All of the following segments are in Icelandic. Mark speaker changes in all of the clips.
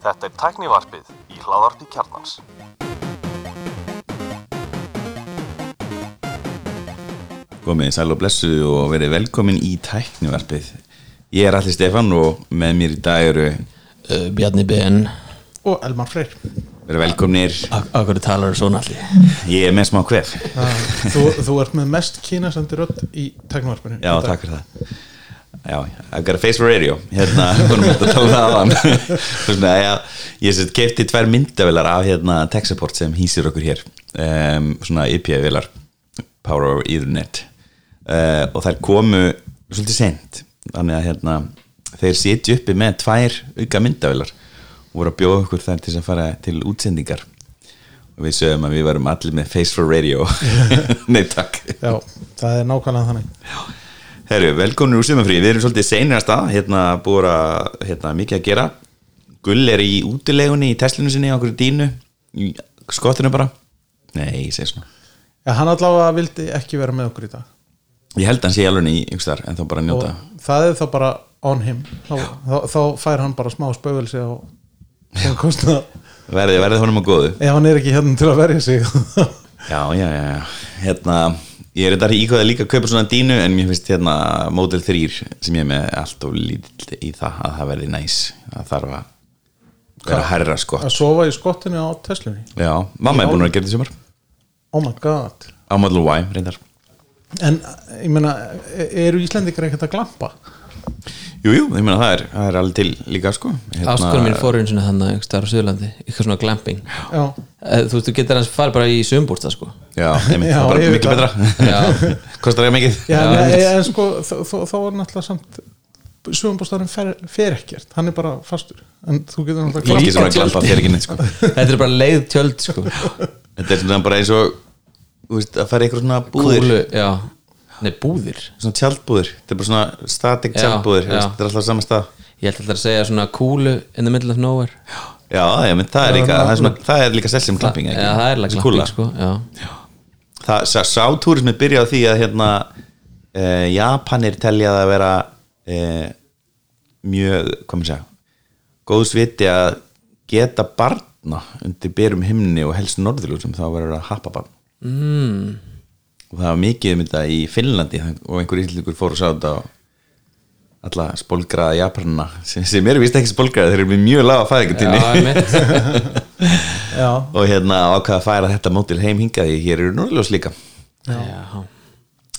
Speaker 1: Þetta er tæknivarpið í hláðarpi kjarnans.
Speaker 2: Komið sæl og blessu og verið velkomin í tæknivarpið. Ég er Alli Stefán og með mér í dag eru
Speaker 3: uh, Bjarni Ben
Speaker 4: og Elmar Freyr
Speaker 2: verið velkomnir.
Speaker 3: Akkur talar svona allir
Speaker 2: Ég er með smá hvef.
Speaker 4: þú, þú ert með mest kynasandi rödd í tæknvarpinu
Speaker 2: Já, takk fyrir það. Já, I got a face for radio. Hérna, vorum við að tala um það aðan. Svona, já, ég kefti tvær myndavilar af hérna tech support sem hýsir okkur hér. Um, svona IP-vilar, Power over Ethernet. Uh, og þær komu svolítið sent. Þannig að hérna, þeir sitju uppi með tvær auka myndavilar og voru að bjóða okkur þær til að fara til útsendingar. Og við sögum að við varum allir með face for radio. Nei, takk.
Speaker 4: Já, það er nákvæmlega þannig
Speaker 2: Herru, velkomin úr sumafrí, við erum svolítið seinir að hérna búið að hérna, mikið að gera. Gull er í útilegunni í Teslinu sinni á okkur dínu í skottinu bara. Nei, ég segi svona.
Speaker 4: Já, hann allavega vildi ekki vera með okkur í dag.
Speaker 2: Ég held að hann sé alveg í yngstar en þá bara að
Speaker 4: og
Speaker 2: njóta
Speaker 4: það er þá bara on him. Þá, þá, þá fær hann bara smá spögulsi á sem kostnað.
Speaker 2: Verði, verði honum að góðu.
Speaker 4: Ef hann er ekki hérna til að verja sig.
Speaker 2: Já, já, já, já. hérna Ég er þetta íkvæða líka að kaupa svona dínu en mér finnst hérna Model 3 sem ég er með allt og lítill í það að það verði næs það þarf að vera herra sko.
Speaker 4: Að sofa í skottinu á Teslunni?
Speaker 2: Já, mamma er búin að gera þetta í sumar.
Speaker 4: Oh my god.
Speaker 2: Á Model Y, reyndar.
Speaker 4: En ég meina, eru Íslendingar ekkert að glampa?
Speaker 2: Jú, jú, ég meina það er, það er alveg til líka sko. Hérna,
Speaker 3: Áskur mín fór einu sinni hann að starf á Suðurlandi eitthvað svona glamping.
Speaker 4: Já,
Speaker 3: Eh, Þú veist, þú getur hans farið bara í sömbúrsta sko.
Speaker 2: Já, einmitt,
Speaker 4: Já,
Speaker 2: það er bara miklu betra.
Speaker 3: Já.
Speaker 2: Kostar ekki mikið.
Speaker 4: Já,
Speaker 3: Já,
Speaker 4: en, en sko þó, þó, þó er náttúrulega samt sögumbústafurinn fer, fer ekkert hann er bara fastur. En þú getur náttúrulega
Speaker 2: Ekki
Speaker 4: glampað.
Speaker 2: svona glampa fyrir ekki neitt sko.
Speaker 3: Þetta er bara leið tjöld sko.
Speaker 2: Þetta er svona bara eins og þú veist, að fara í eitthvað svona búðir.
Speaker 3: Kúlu, já Nei, búðir.
Speaker 2: Svona tjaldbúðir, þetta er bara svona static
Speaker 3: Já,
Speaker 2: tjaldbúðir
Speaker 3: já.
Speaker 2: Þetta er alltaf á sama stað.
Speaker 3: Ég held alltaf að segja svona kúlu in the middle of nowhere.
Speaker 2: Já, ég mynd, það er líka það er, svona, það er líka selsum klapping
Speaker 3: Já, það er like glamping sko Já,
Speaker 2: Það sá, sá túrismi byrja á því að hérna e, Japanir telja það að vera e, mjög, hvað maður segja góðs viti að geta barna undir byrjum himni og helst norðurljósum þá verður að happa barn.
Speaker 3: Mm.
Speaker 2: Og það var mikið um þetta í Finnlandi og einhver íslíkur fór og sá þetta á alla spólgraða Japanina sem, sem eru vist ekki spólgraða, þeir eru með mjög laga
Speaker 3: já,
Speaker 2: fæðingatíni
Speaker 3: einmitt.
Speaker 4: Já,
Speaker 2: og hérna ákvaða að færa þetta mótil heim hingaði, hér eru norðljós líka.
Speaker 3: Já,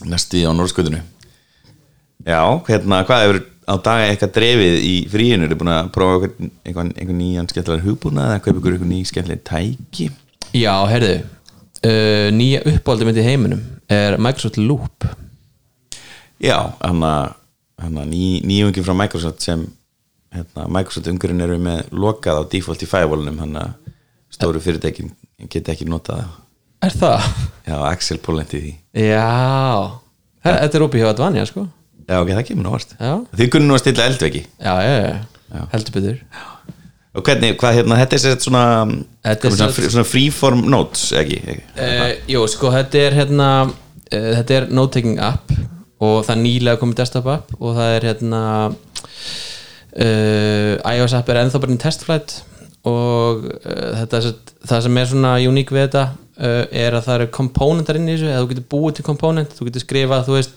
Speaker 2: næstu á norðskutinu já, hérna, hvað hefur á daga eitthvað drefið í fríinu? Eru búin að prófa einhvern, nýjan skemmtilegar hugbúna eða kaupa ykkur einhvern ný skemmtileg tæki?
Speaker 3: Já, heyrðu. Uh, Nýja uppáldi myndi í heiminum er Microsoft Loop?
Speaker 2: Já, hann að ný, nýjungi frá Microsoft sem hérna, Microsoft umgurinn eru með lokað á default í firewallunum hann að stóru fyrirtækin geta ekki notað.
Speaker 3: Er það?
Speaker 2: já, Axel Polendi því.
Speaker 3: Já. Þetta er opið hjá Advanja sko.
Speaker 2: Já, ok, það kemur návart
Speaker 3: Já,
Speaker 2: þið kunni nú að stilla eldveki
Speaker 3: já, já, já. heldur betur
Speaker 2: og hvernig, hvað hérna, þetta er sett svona svona, svona freeform notes, ekki?
Speaker 3: uh, Jú, sko, þetta er hérna uh, Þetta er note-taking app og það er nýlega komið desktop app og það er hérna uh, iOS app er ennþá bara í testflight og uh, þetta það sem er svona uník við þetta er að það eru komponentar inn í þessu eða þú getur búið til komponent, þú getur skrifað þú veist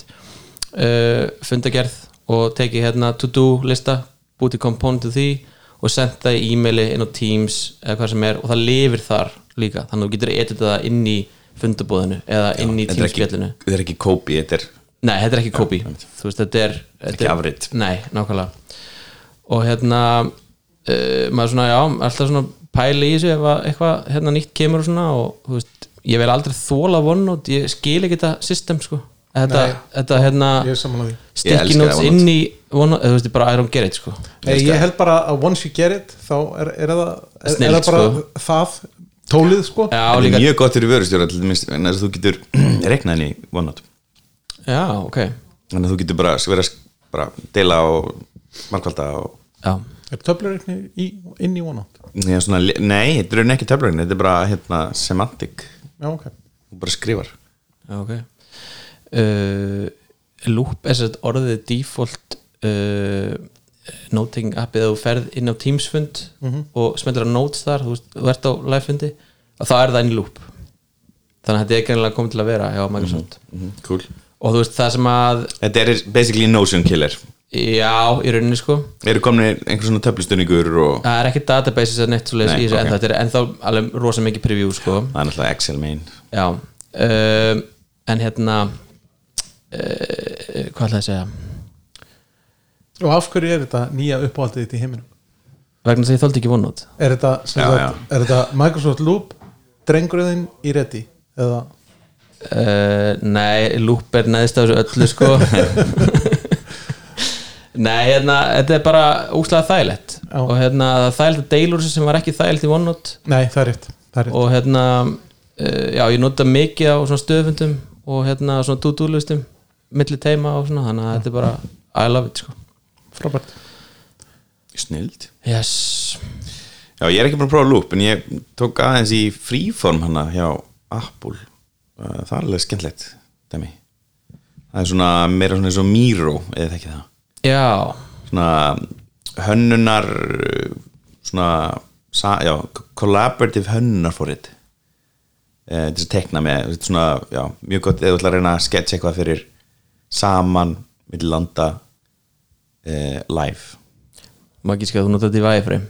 Speaker 3: fundagerð og tekið hérna to-do lista búið til komponentu því og senda það í e-maili inn á Teams eða hvað sem er og það lifir þar líka þannig að þú getur editað það inn í fundabóðinu eða inn í Teams-spjallinu
Speaker 2: þetta er ekki kópi, þetta er
Speaker 3: Nei, þetta er ekki copy Þú veist, þetta er þetta
Speaker 2: ekki
Speaker 3: er-
Speaker 2: afrit.
Speaker 3: Nei, nákvæmlega Og hérna uh, maður svona, já, alltaf svona pæli í þessu ef að eitthvað hérna nýtt kemur og svona og þú veist, ég vil aldrei þóla OneNote, ég skil ekki þetta system sko, þetta,
Speaker 4: Nei.
Speaker 3: þetta hérna
Speaker 2: OneNote.
Speaker 3: inn í OneNote, þú veist, bara I don't get it sko.
Speaker 4: Nei, ég held bara að once you get it þá er, er, það, er, er
Speaker 3: Snilld,
Speaker 4: það bara
Speaker 3: sko.
Speaker 4: það tólið sko.
Speaker 3: Já,
Speaker 2: Þetta er
Speaker 3: líka,
Speaker 2: mjög gott fyrir vörustjóra til dæmis, en þess að þú getur reiknað henni í OneNote
Speaker 3: já, ok.
Speaker 2: Þannig að þú getur bara vera að bara deila og markvalda og
Speaker 3: Já,
Speaker 4: er töflureikni í, inn í OneNote
Speaker 2: Nei, svona, li- nei, þetta er ekki töflurinn þetta er bara hérna, semantik
Speaker 4: já ok.
Speaker 2: Þú bara skrifar.
Speaker 3: Já, ok. Uh, Loop er sett orðið default uh, note-taking appið eða þú ferð inn á Teams-fund og smellir á notes þar, þú, þú ert á live-fundi og þá er það inn í loop. Þannig að þetta er greinlega komið til að vera hjá Microsoft.
Speaker 2: Mhm, Cool.
Speaker 3: Og þú veist það sem að
Speaker 2: Þetta er basically notion killer.
Speaker 3: Já, í rauninni sko.
Speaker 2: Eru komin einhver svona töflustunningur og
Speaker 3: það er ekki databases eða neitt
Speaker 2: Nei,
Speaker 3: í þessu en þetta er ennþá alveg rosa mikið preview sko.
Speaker 2: Það er náttúrulega Excel main.
Speaker 3: Já um, en hérna uh, hvað ætlaði að segja
Speaker 4: og af hverju er þetta nýja uppáhaldið þitt í heiminum?
Speaker 3: Vegna þess að ég þóldi ekki vonut
Speaker 4: er þetta, sem
Speaker 2: Já,
Speaker 4: sagt, er þetta Microsoft Loop drengurinn í Ready eða?
Speaker 3: Uh, nei, loop er neðst af þessu öllu sko. Nei, hérna þetta er bara úslega þægilegt.
Speaker 4: Já.
Speaker 3: og hérna það er þægilegt að deilur sem var ekki þægilegt í OneNote
Speaker 4: nei það er rétt, það er rétt.
Speaker 3: og hérna uh, já, ég nota mikið á svona stöðfundum og hérna svona to-do listum milli teima og svona, þannig að þetta er bara I love it sko
Speaker 4: frábært.
Speaker 2: Snild
Speaker 3: yes,
Speaker 2: Já, ég er ekki búin að prófa loop en ég tók aðeins í fríform hana hjá Apple. Uh, það er alveg skemmtilegt dæmi. Það er svona meira svona eins og Miro eða þekki það.
Speaker 3: Já.
Speaker 2: Svona hönnunar svona já, collaborative hönnunarforrit eh, til að tekna með svona, já, mjög gott eða þú ætla að reyna að sketcha eitthvað fyrir saman milli landa eh, live.
Speaker 3: Magisk að þú nota þetta í væfri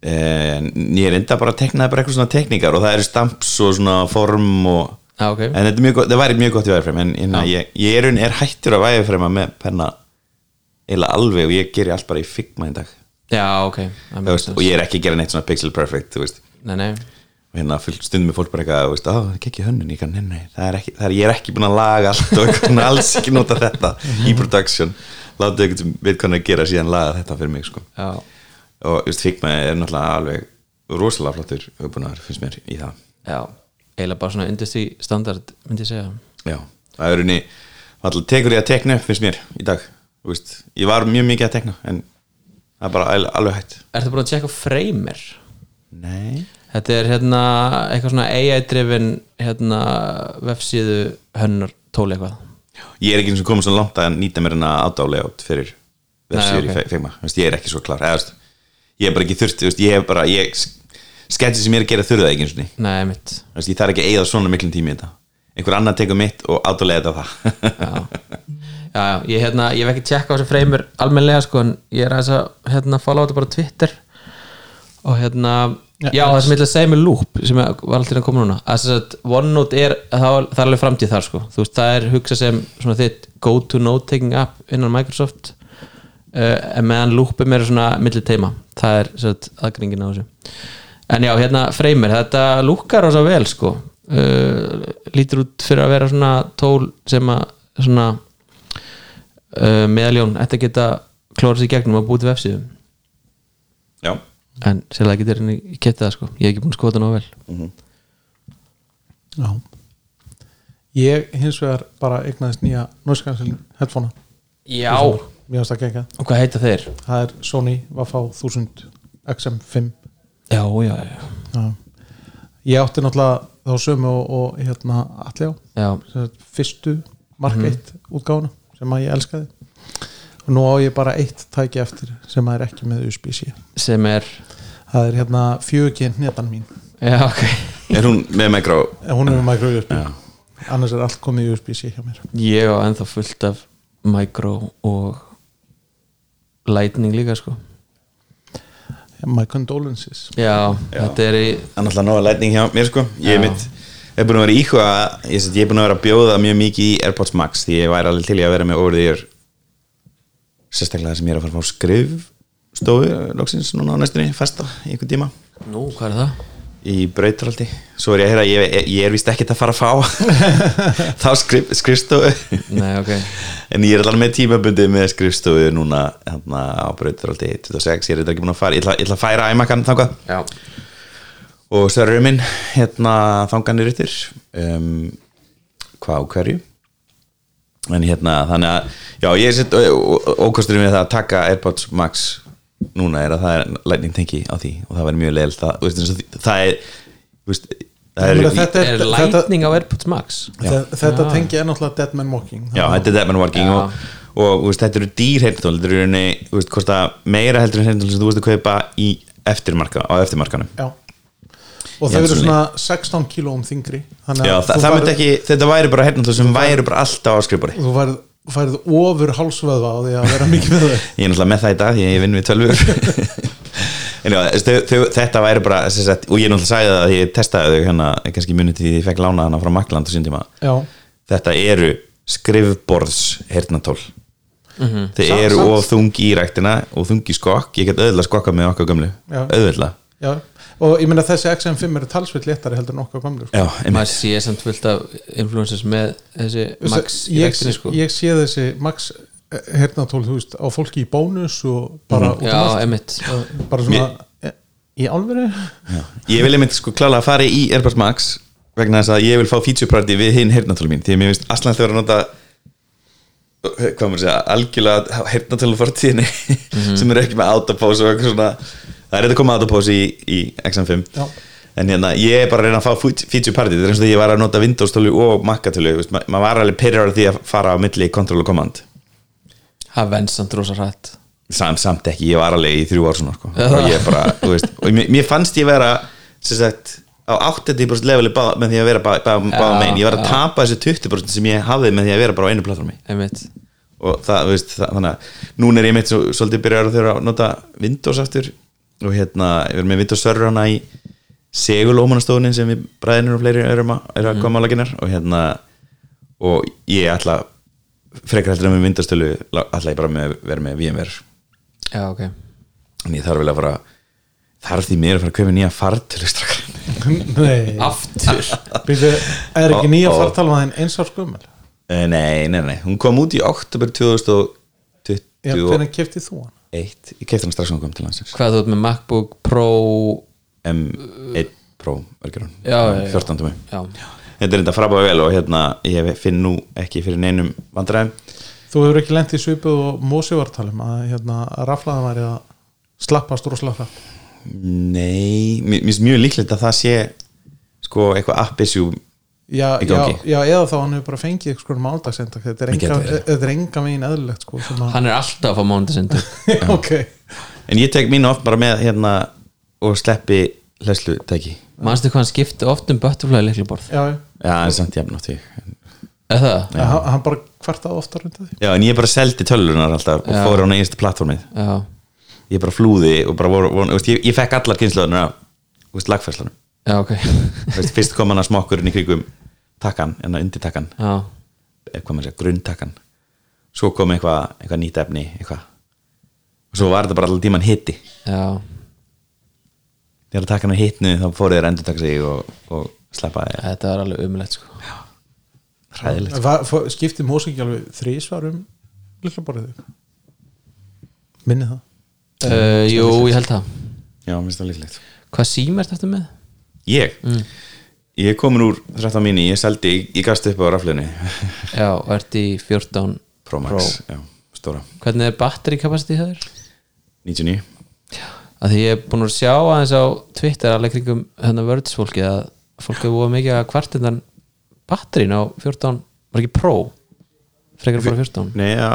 Speaker 2: Eh, ég enda bara að bara eitthvað svona tekníkar og það eru stamps og svona form og
Speaker 3: já, ok,
Speaker 2: en þetta mjög væri mjög gott í væðifrem en en ég, ég er, er hættur að væðifrema með penna eiginlega alveg og ég geri allt bara í Figma í dag.
Speaker 3: Já, ok.
Speaker 2: Veist, og ég er ekki að gera neitt svona pixel perfect þú veist,
Speaker 3: nei, nei,
Speaker 2: hérna stundum með fólk bara eitthvað, veist, það er ekki hönnun. Ég, kann, nei, nei, það er ekki, það er, ég er ekki búin að laga allt og eitthvað, alls ekki nota þetta í production, láta eitthvað sem veit hvað hann er að gera síðan laga þetta fyrir mig sko. og just, Figma er náttúrulega alveg rosalega flottur hugbúnar finnst mér í það.
Speaker 3: Já. Eiginlega bara svona industry standard myndi ég segja.
Speaker 2: Já, það er unni alltaf tekur ég að tekna finnst mér í dag. Veist, ég var mjög mikið að tekna en það er bara al- alveg hægt.
Speaker 3: Ertu búin að tjekka Framer?
Speaker 2: nei
Speaker 3: Þetta er hérna eitthvað svona AI-drifin hérna vefsíðu hönnar tóli eitthvað.
Speaker 2: Ég er ekki eins og komið svo langt að nýta mér hérna ádálega át fyrir vefsíður
Speaker 3: Nei, ok.
Speaker 2: í veist, ég er ekki svo klár eða, ég er bara ekki þurft ég hef bara, ég sketsi sem ég er að gera þurfa það ekki eins og ný
Speaker 3: Nei, mitt
Speaker 2: ég þarf ekki að eigða svona miklum tími í þetta. Einhver annar tekur mitt og ádálega þetta það.
Speaker 3: Já, já, já ég, hérna, ég hef ekki tjekka á þessu Framer almennilega sko en ég er að hérna, follow þetta bara á Twitter. Og hérna já, það sem ég ætla að segja með Loop sem var alltaf að koma núna að OneNote er, það, er alveg framtíð þar sko. Veist, það er hugsað sem svona þitt go to note taking app innan Microsoft uh, en meðan Loop er svona milli teima, það er svona aðgrengin á þessu. En já, hérna Framer, þetta lúkkar á svo vel sko. Uh, lítur út fyrir að vera svona tól sem að svona uh, meðaljón að geta klóra sér gegnum að búið til vefsíðum en sérlega getur henni í getið það sko. Ég hef ekki búin að skota ná vel.
Speaker 4: Já. Ég hins vegar bara eignaðist nýja noise cancelling headphonea.
Speaker 3: Já,
Speaker 4: Mér finnst það gegga
Speaker 3: og hvað heita þeir?
Speaker 4: Það er Sony Wafá 1000 XM5
Speaker 3: já, já, já,
Speaker 4: Já. Ég átti náttúrulega þá sömu og, og hérna allir á
Speaker 3: já.
Speaker 4: sem sagt, fyrstu Mark 1 útgáfuna sem að ég elskaði nú á ég bara eitt tæki eftir sem er ekki með USB-C
Speaker 3: sem er?
Speaker 4: Það er hérna fjögi netan mín.
Speaker 3: Já, ok.
Speaker 2: Er hún með mikró
Speaker 4: en hún er með micro USB
Speaker 2: Já.
Speaker 4: annars er allt komið USB-C hjá mér.
Speaker 3: Ég á ennþá fullt af micro og lightning líka sko.
Speaker 4: My condolences.
Speaker 3: Já, þetta er í
Speaker 2: Það er nóga lætning hjá mér sko. Ég er
Speaker 3: Já.
Speaker 2: mitt er búin að vera íhuga ég, ég er búin að vera að bjóða mjög mikið í Airpods Max því ég væri alveg til í að vera með over the ear sérstaklega sem ég er að fara að fá skrifstofu loksins núna á næstunni festa í einhvern tíma.
Speaker 3: Nú, hvað er það?
Speaker 2: í brautarhaldi. Svo er ég að heyra að ég, ég er vist ekkert að fara að fá þá skrif, skrifstofu.
Speaker 3: Nei, ok.
Speaker 2: En ég er alveg með tímabundi með skrifstofu núna hérna, á brautarhaldi 26, ég er þetta ekki búin að fara ég ætla, ég ætla að færa æmakan þangað.
Speaker 3: Já,
Speaker 2: og sörurinn minn hérna þanganir yttir um, hvað á hverju en hérna þannig að já ég er sett ókosturinn við það að taka Airpods Max núna er að það er lightning tengi á því og það verður mjög leil það, það er þú veist, það er
Speaker 4: þetta
Speaker 3: er
Speaker 4: þetta,
Speaker 3: lightning á AirPods Max?
Speaker 4: Þetta, þetta tengi er náttúrulega Dead Man Walking.
Speaker 2: Já, þetta er Deadman Working
Speaker 3: Já.
Speaker 2: og, og þú veist, þetta eru dýr heyrnatól þetta eru meira heldur en heyrnatól sem þú veist að kaupa í eftirmarka, á eftirmarkanum.
Speaker 4: Já og þau eru svona 16 kílóum þingri þannig
Speaker 2: Já,
Speaker 4: að
Speaker 2: það, myndi ekki, þetta væri bara heyrnatól sem væri bara alltaf á skrifbori
Speaker 4: þú færð, færð ofur hálsvöða á því að vera mikið með þau.
Speaker 2: Ég er náttúrulega með það í dag að ég vinn við tölvur. En já, þau, þau, þetta væri bara sagt, og ég er náttúrulega sagði það að ég testaði þau hérna, kannski muni til því ég fekk lána hana frá Makland á sín tíma.
Speaker 4: Já,
Speaker 2: þetta eru skrifborðs heyrnatól þau
Speaker 4: Samt-
Speaker 2: eru
Speaker 4: samt-
Speaker 2: of þung í ræktina og þung í skokk, ég get auðvitað skokka með okkar gömlu. Auðvitað
Speaker 4: já og ég meina þessi XM5 eru talsveit léttari heldur en okkar gamlu sko.
Speaker 3: maður sé samt fullt af influencers með þessi max í
Speaker 4: ég,
Speaker 3: vektinni sko.
Speaker 4: ég sé þessi Max hernatól, þú veist, á fólki í bónus og bara út um
Speaker 3: já,
Speaker 4: allt.
Speaker 3: emitt
Speaker 4: bara svona e, í álveri
Speaker 2: Já. ég vil einmitt sko klála að fara í Airpods Max vegna þess að ég vil fá feature party við hinn heyrnatölu mín því að mér finnst Aslan þegar að nota hvað maður segja, algjörlega heyrnatölu fortíðinni sem eru ekki með autopause og eitthvað svona það er þetta að koma autopause í, í XM5
Speaker 4: Já.
Speaker 2: en hérna ég er bara að reyna að fá feature party þetta er eins og því ég var að nota Windows tölu og Mac-tölu þú veist, ma- maður var alveg pyrrar því að fara á milli control og command.
Speaker 3: Það venst samt rosa rætt
Speaker 2: samt, samt ekki, ég var alveg í þrjú ár svona sko. og ég bara, þú veist og mér, mér fannst ég vera sem sagt, á 80% leveli bá, með því að vera báða bá, bá
Speaker 3: Já,
Speaker 2: megin, ég var að tapa þessu 20% sem ég hafði með því að vera bara á einu platformi.
Speaker 3: Emitt
Speaker 2: og það, þú veist, það, þannig að núna er ég mitt svo, svolítið byrjar að þurfa að nota Windows aftur og hérna, ég verð með Windows server hana í segulómanastofunin sem við bræðinur og fleiri erum að, er að koma á laginar og hérna og ég ætla frekar heldur með Windows tölu ætla ég bara með, vera með VMware
Speaker 3: já, ok.
Speaker 2: En ég þarf vel að fara þarf því mér að fara að kaupa nýja fartölu strax
Speaker 4: nei,
Speaker 3: aftur?
Speaker 4: Býtu, er ekki nýja fartalvaðin eins árs gummel
Speaker 2: Eh, nei, nei, nei, hún kom út í oktober 2021
Speaker 4: já, hvernig keftið þú hann?
Speaker 2: Ég kefti hann strax hún kom til landsins.
Speaker 3: Hvað þú ert með MacBook Pro?
Speaker 2: M1 Pro, hún.
Speaker 3: Já, já, já.
Speaker 2: 14 tómi
Speaker 3: já,
Speaker 2: þetta er enda frábæða vel og hérna ég finn nú ekki fyrir neinum vandræðum.
Speaker 4: Þú hefur ekki lent í svipuð og Mósi var að um að hérna, raflaðan væri að slappast rosalega hratt.
Speaker 2: Nei, mér finnst mjög líklegt að það sé sko eitthvað app issue
Speaker 4: já,
Speaker 2: Í
Speaker 4: já,
Speaker 2: gangi.
Speaker 4: já, eða þá hann hefur bara fengið eitthvað sko máldagsendak þetta er enga, er enga megin eðlilegt sko,
Speaker 3: hann er alltaf að fá mánudasendur
Speaker 4: ok.
Speaker 2: En ég tek mín oft bara með hérna og sleppi hlæslu tæki
Speaker 3: manstu hvað hann skipti oft um butterfly leiklaborð
Speaker 4: já, já,
Speaker 2: já, en samt jafn átt ég.
Speaker 3: Er það?
Speaker 4: ja. hann, hann bara kvartaði oftar undir því.
Speaker 2: Já, en ég bara seldi tölunar alltaf og
Speaker 3: Já.
Speaker 2: fór á nægist plattformið
Speaker 3: já,
Speaker 2: ég bara flúði og bara voru, voru veist, ég, ég fekk allar kynnslöðunar veist, lagfærslanum
Speaker 3: já, ok.
Speaker 2: Fyrst kom hann að smokkurinn í kringum takkan, en að undir takkan
Speaker 3: já,
Speaker 2: eitthvað með sér, grunntakkan. Svo kom eitthvað, eitthvað nýtt efni eitthvað. Og svo var þetta bara allir tíman hitti
Speaker 3: já.
Speaker 2: Þegar takkan er hittnu þá fóru þeir endur taka sig og, og sleppa ja.
Speaker 3: þetta er alveg umlegt sko.
Speaker 2: Hræðilegt.
Speaker 4: Va- fó- skipti Mósi ekki alveg þrísvar um lullaborðið minni það?
Speaker 3: Uh, jú, ég held það.
Speaker 2: Já, minnst það líklegt.
Speaker 3: Hvað síma ert eftir með?
Speaker 2: ég, ég er komin úr 13 mini, ég seldi, ég, ég gast upp á raflunni
Speaker 3: já, og ert í 14
Speaker 2: Pro Max, já, stóra.
Speaker 3: Hvernig er batterikapasiti það er?
Speaker 2: 99
Speaker 3: að því ég er búin að sjá aðeins á Twitter alveg kringum hérna vörðsfólki að fólk hefur búið mikið að kvartindan batterín á 14 var ekki Pro? Frekar bara 14
Speaker 2: Nei, já,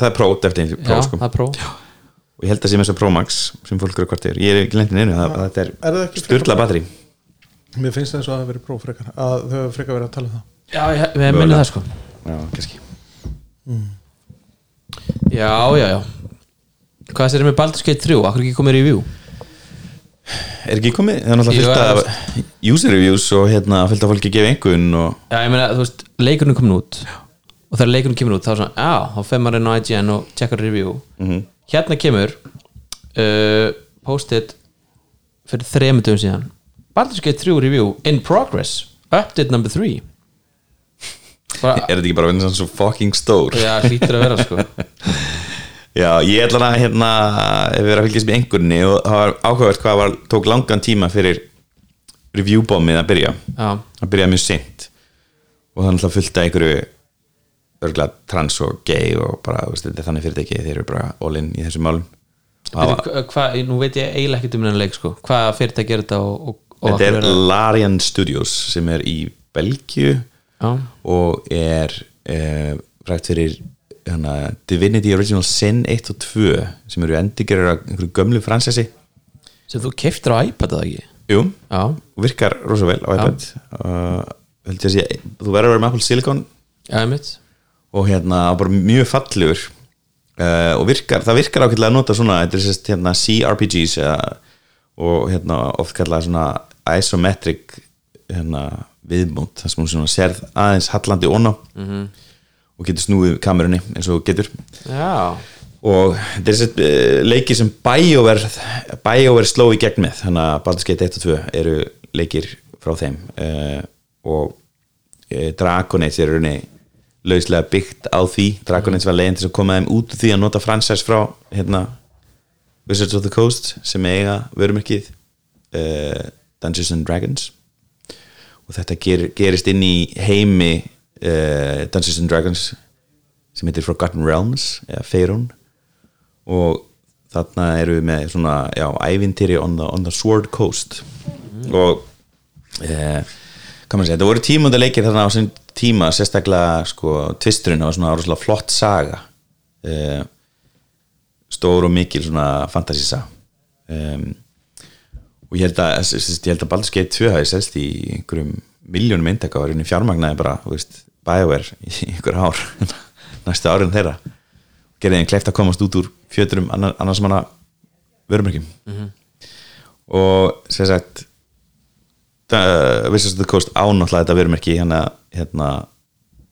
Speaker 2: það er Pro eftir
Speaker 3: já,
Speaker 2: Pro sko.
Speaker 3: það er Pro.
Speaker 2: Og ég held að sé með þess að Pro Max sem fólk eru hvort er, ég er ekki lendin einu það, þetta
Speaker 4: Er það
Speaker 2: er
Speaker 4: ekki
Speaker 2: styrla batteri
Speaker 4: mér finnst það eins og að það veri próf frekar að þau hefur frekar verið að tala um það.
Speaker 3: Já, ég, ég minna það sko.
Speaker 2: Já, kannski.
Speaker 3: Já, já, já. Hvað sér með Baldur's Gate 3, akkur ekki komið review?
Speaker 2: Er ekki komið, það er náttúrulega
Speaker 3: það
Speaker 2: af user reviews og hérna fullt af fólki að gefa einhvern og
Speaker 3: já, ég meina, þú veist, leikurinn er komin út. Og þegar leikurinn kemur út, þá er svona já, þá fer maður inn á IGN og checkar review. Hérna kemur uh, posted fyrir þremur dögum síðan Baldur's Gate 3 review in progress. Update number 3 bara,
Speaker 2: er þetta ekki bara verið svo fucking stór?
Speaker 3: Já, hlýtur að vera sko.
Speaker 2: Já, ég ætla að hérna ef við erum að fylgjast með einhverni og það var áhugavert hvað var, tók langan tíma fyrir reviewbombið að byrja.
Speaker 3: Já,
Speaker 2: það byrjaði mjög seint. Og það er náttúrulega fullt af einhverju örgulega trans og gay og bara, veist, þetta er þannig fyrirtæki þeir eru bara all in í þessum málum.
Speaker 3: Byrju, hva, nú veit ég eiginlega ekkert um hennan leik sko. Hvað fyrirtæki er þetta og, og
Speaker 2: þetta er Larian Studios sem er í Belgíu
Speaker 3: það?
Speaker 2: og er eh, rætt fyrir hana, Divinity Original Sin 1 og 2 sem eru endurgerir af einhverju gömlu fransessi.
Speaker 3: Sem þú keftir á iPad eða ekki?
Speaker 2: Jú,
Speaker 3: já,
Speaker 2: og virkar rosa vel á iPad. Uh, sé, þú verður að vera með Apple Silicon.
Speaker 3: Já,
Speaker 2: og hérna bara mjög fallegur. Uh, og virkar, það virkar ákveðlega að nota svona, þetta er sérst hérna CRPGs eða, og hérna oft kallað svona isometric hérna viðmót, það sem hún svona sérð aðeins hallandi onna -hmm. og getur snúið kamerunni eins og getur.
Speaker 3: Já,
Speaker 2: og þetta er sett uh, leikir sem BioWare BioWare sló í gegn með þannig að Baldur's Gate 1 og 2 eru leikir frá þeim uh, og uh, Dragonage er rauninni lauslega byggt á því. Dragonage var leiðin til að koma þeim út því að nota franchise frá hérna, Wizards of the Coast sem eiga vörumerkið uh, Dungeons and Dragons. Og þetta ger, gerist inn í heimi uh, Dungeons and Dragons sem heitir Forgotten Realms eða Faerun og þarna eru við með svona, ævintýri on on the Sword Coast. Og eh, hvað maður segja, þetta voru tímunda leikir þarna á sem tíma, sérstaklega sko, tvisturinn var svona flott saga. Eh, stór og mikil svona fantasísa um, og ég held að sérst, ég held að Baldur's Gate 2 hafi selst í einhverjum miljónum eintaka og í fjármagnaði bara, BioWare í einhver ár næstu árin þeirra. Gerði þeim kleift að komast út úr fjöturum annar, annars manna vörumerkjum. Og sem sagt Wizards of the Coast ánáttlega þetta vörumerki hérna, hérna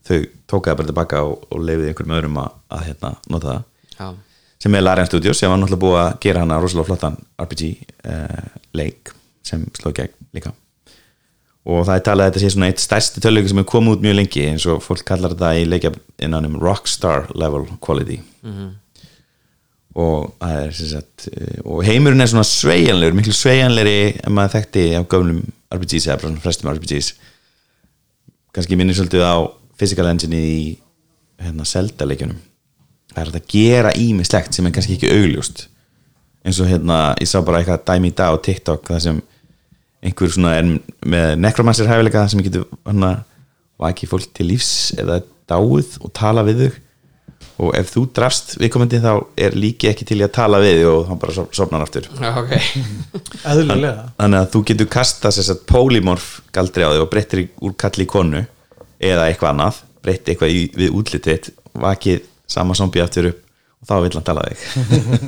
Speaker 2: þau tókaði bara tilbaka og, og leifiði einhverjum öðrum að, að hérna, nota það.
Speaker 3: Já,
Speaker 2: sem er Larian Studios sem var náttúrulega búið að gera hana rosalega flottan RPG uh, leik sem sló gegn líka. Og það er talað að þetta sé svona eitt stærsti töluleikur sem er komið út mjög lengi eins og fólk kallar þetta í leikja innan um rockstar level quality. Og það er sem sagt eh, og heimurinn er svona sveigjanlegur miklu sveigjanlegri en maður þekkti af gömlum RPGs eða bara svona frestum RPGs kannski minnir svolítið á physical engine í hérna Zelda leikjunum það er að gera ímislegt sem er kannski ekki augljóst. Eins og hérna, ég sá bara eitthvað dæmi í dag á TikTok það sem einhver svona er með nekromancer hæfileika sem getur hann að vaki fólk til lífs eða dáið og tala við þau og ef þú drafst viðkomandi þá er líki ekki til í að tala við þig og hann bara sofnar aftur.
Speaker 3: Já, ok.
Speaker 4: Eðlilega.
Speaker 2: Þannig að þú getur kasta að polymorf galdri á þig og breyttir úr kalli í konu eða eitthvað annað breytti eitthvað í, við útlitið vakið sama zombi aftur upp og þá vill hann tala þig.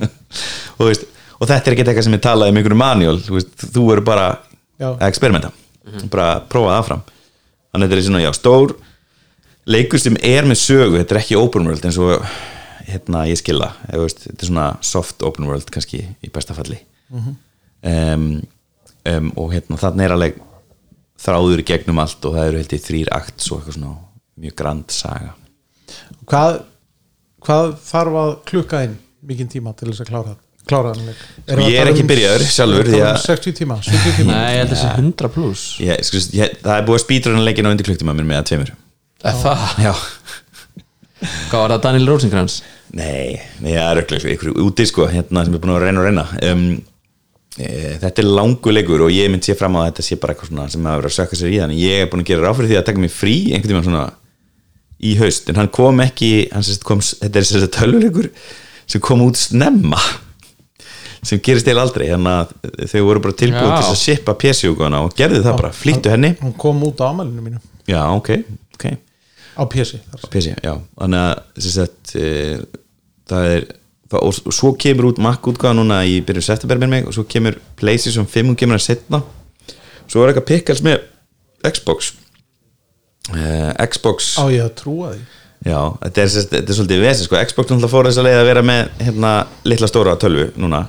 Speaker 2: Og, veist, og þetta er ekki eitthvað sem er talað um einhverju manual þú, þú eru bara
Speaker 4: Já.
Speaker 2: að experimenta bara að prófa það áfram. Þannig að þetta er svona já, stór leikur sem er með sögu, þetta er ekki open world eins og hérna ég skilða þetta er svona soft open world kannski í besta falli. Um, um, og hérna þarna er alveg þráður gegnum allt og það eru held í þrýr akt svo eitthvað svona mjög grand saga.
Speaker 4: Hvað, hvað þarf að klukka inn mikinn tíma til þess að klára klára hann leik? Erum við
Speaker 2: Ég
Speaker 4: að
Speaker 2: er ekki
Speaker 4: um-
Speaker 2: byrjaður sjálfur,
Speaker 4: að
Speaker 2: að-
Speaker 4: um 60 tíma, 70 tíma.
Speaker 3: Nei, ég held að þessi 100 pluss
Speaker 2: ég, sko, ég, það er búið að spýtra hann leikin á undir klukktíma mér með að tveimur.
Speaker 3: Er það,
Speaker 2: já.
Speaker 3: Hvað var það Daniel Rosenkrantz?
Speaker 2: Nei, nei, það er öll ykkur úti sko, hérna sem er búin að reyna og reyna. Um, e, Þetta er langu leikur og ég mynd sé fram á að þetta sé bara eitthvað svona sem að vera að sökka sér í þannig ég er búin að gera ráð fyrir því að taka mig frí einhvern tímann svona í haust en hann kom ekki, hann kom þetta er sérst tölvuleikur sem kom út snemma sem gerist eil aldrei, þannig að þau voru bara tilbúið
Speaker 3: Já.
Speaker 2: til þess að shippa PC-úkona og gerðu það bara, flýttu henni.
Speaker 4: hann kom út á amalinu mínu.
Speaker 2: Já, ok, ok.
Speaker 4: Á PC þar.
Speaker 2: PC, já, þannig að sagt, e, það er og, og svo kemur út Mac útgáða núna í byrjun september með mig og svo kemur PlayStation 5 og kemur að setna svo er eitthvað pickles með Xbox Xbox.
Speaker 4: Á ég að trúa því?
Speaker 2: Já, þetta er, þetta er svolítið vesi sko. Xbox náttúrulega fór þess að leið að vera með hérna, litla stóra tölvu núna.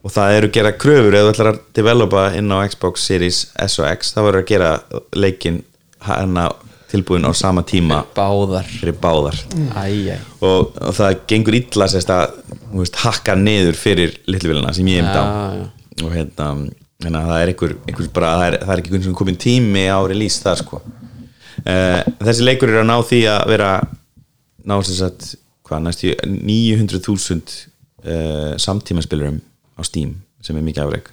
Speaker 2: Og það eru að gera kröfur ef þú ætlar að developa inn á Xbox Series S og X þá verður að gera leikin hérna tilbúin á sama tíma.
Speaker 3: Báðar.
Speaker 2: Báðar.
Speaker 3: Æj, æj
Speaker 2: og, og það gengur illa sérst að þú veist, hakka niður fyrir litluvélina sem ég hef á
Speaker 3: Já, já.
Speaker 2: og hérna hérna, það er einhver, einhver bara, það er, það er ekki einhvern sem komin tími á release þar sko þessi leikur er að ná því að vera ná sem sagt hvað næstu 900.000 uh, samtímaspilurum á Steam sem er mikið afreg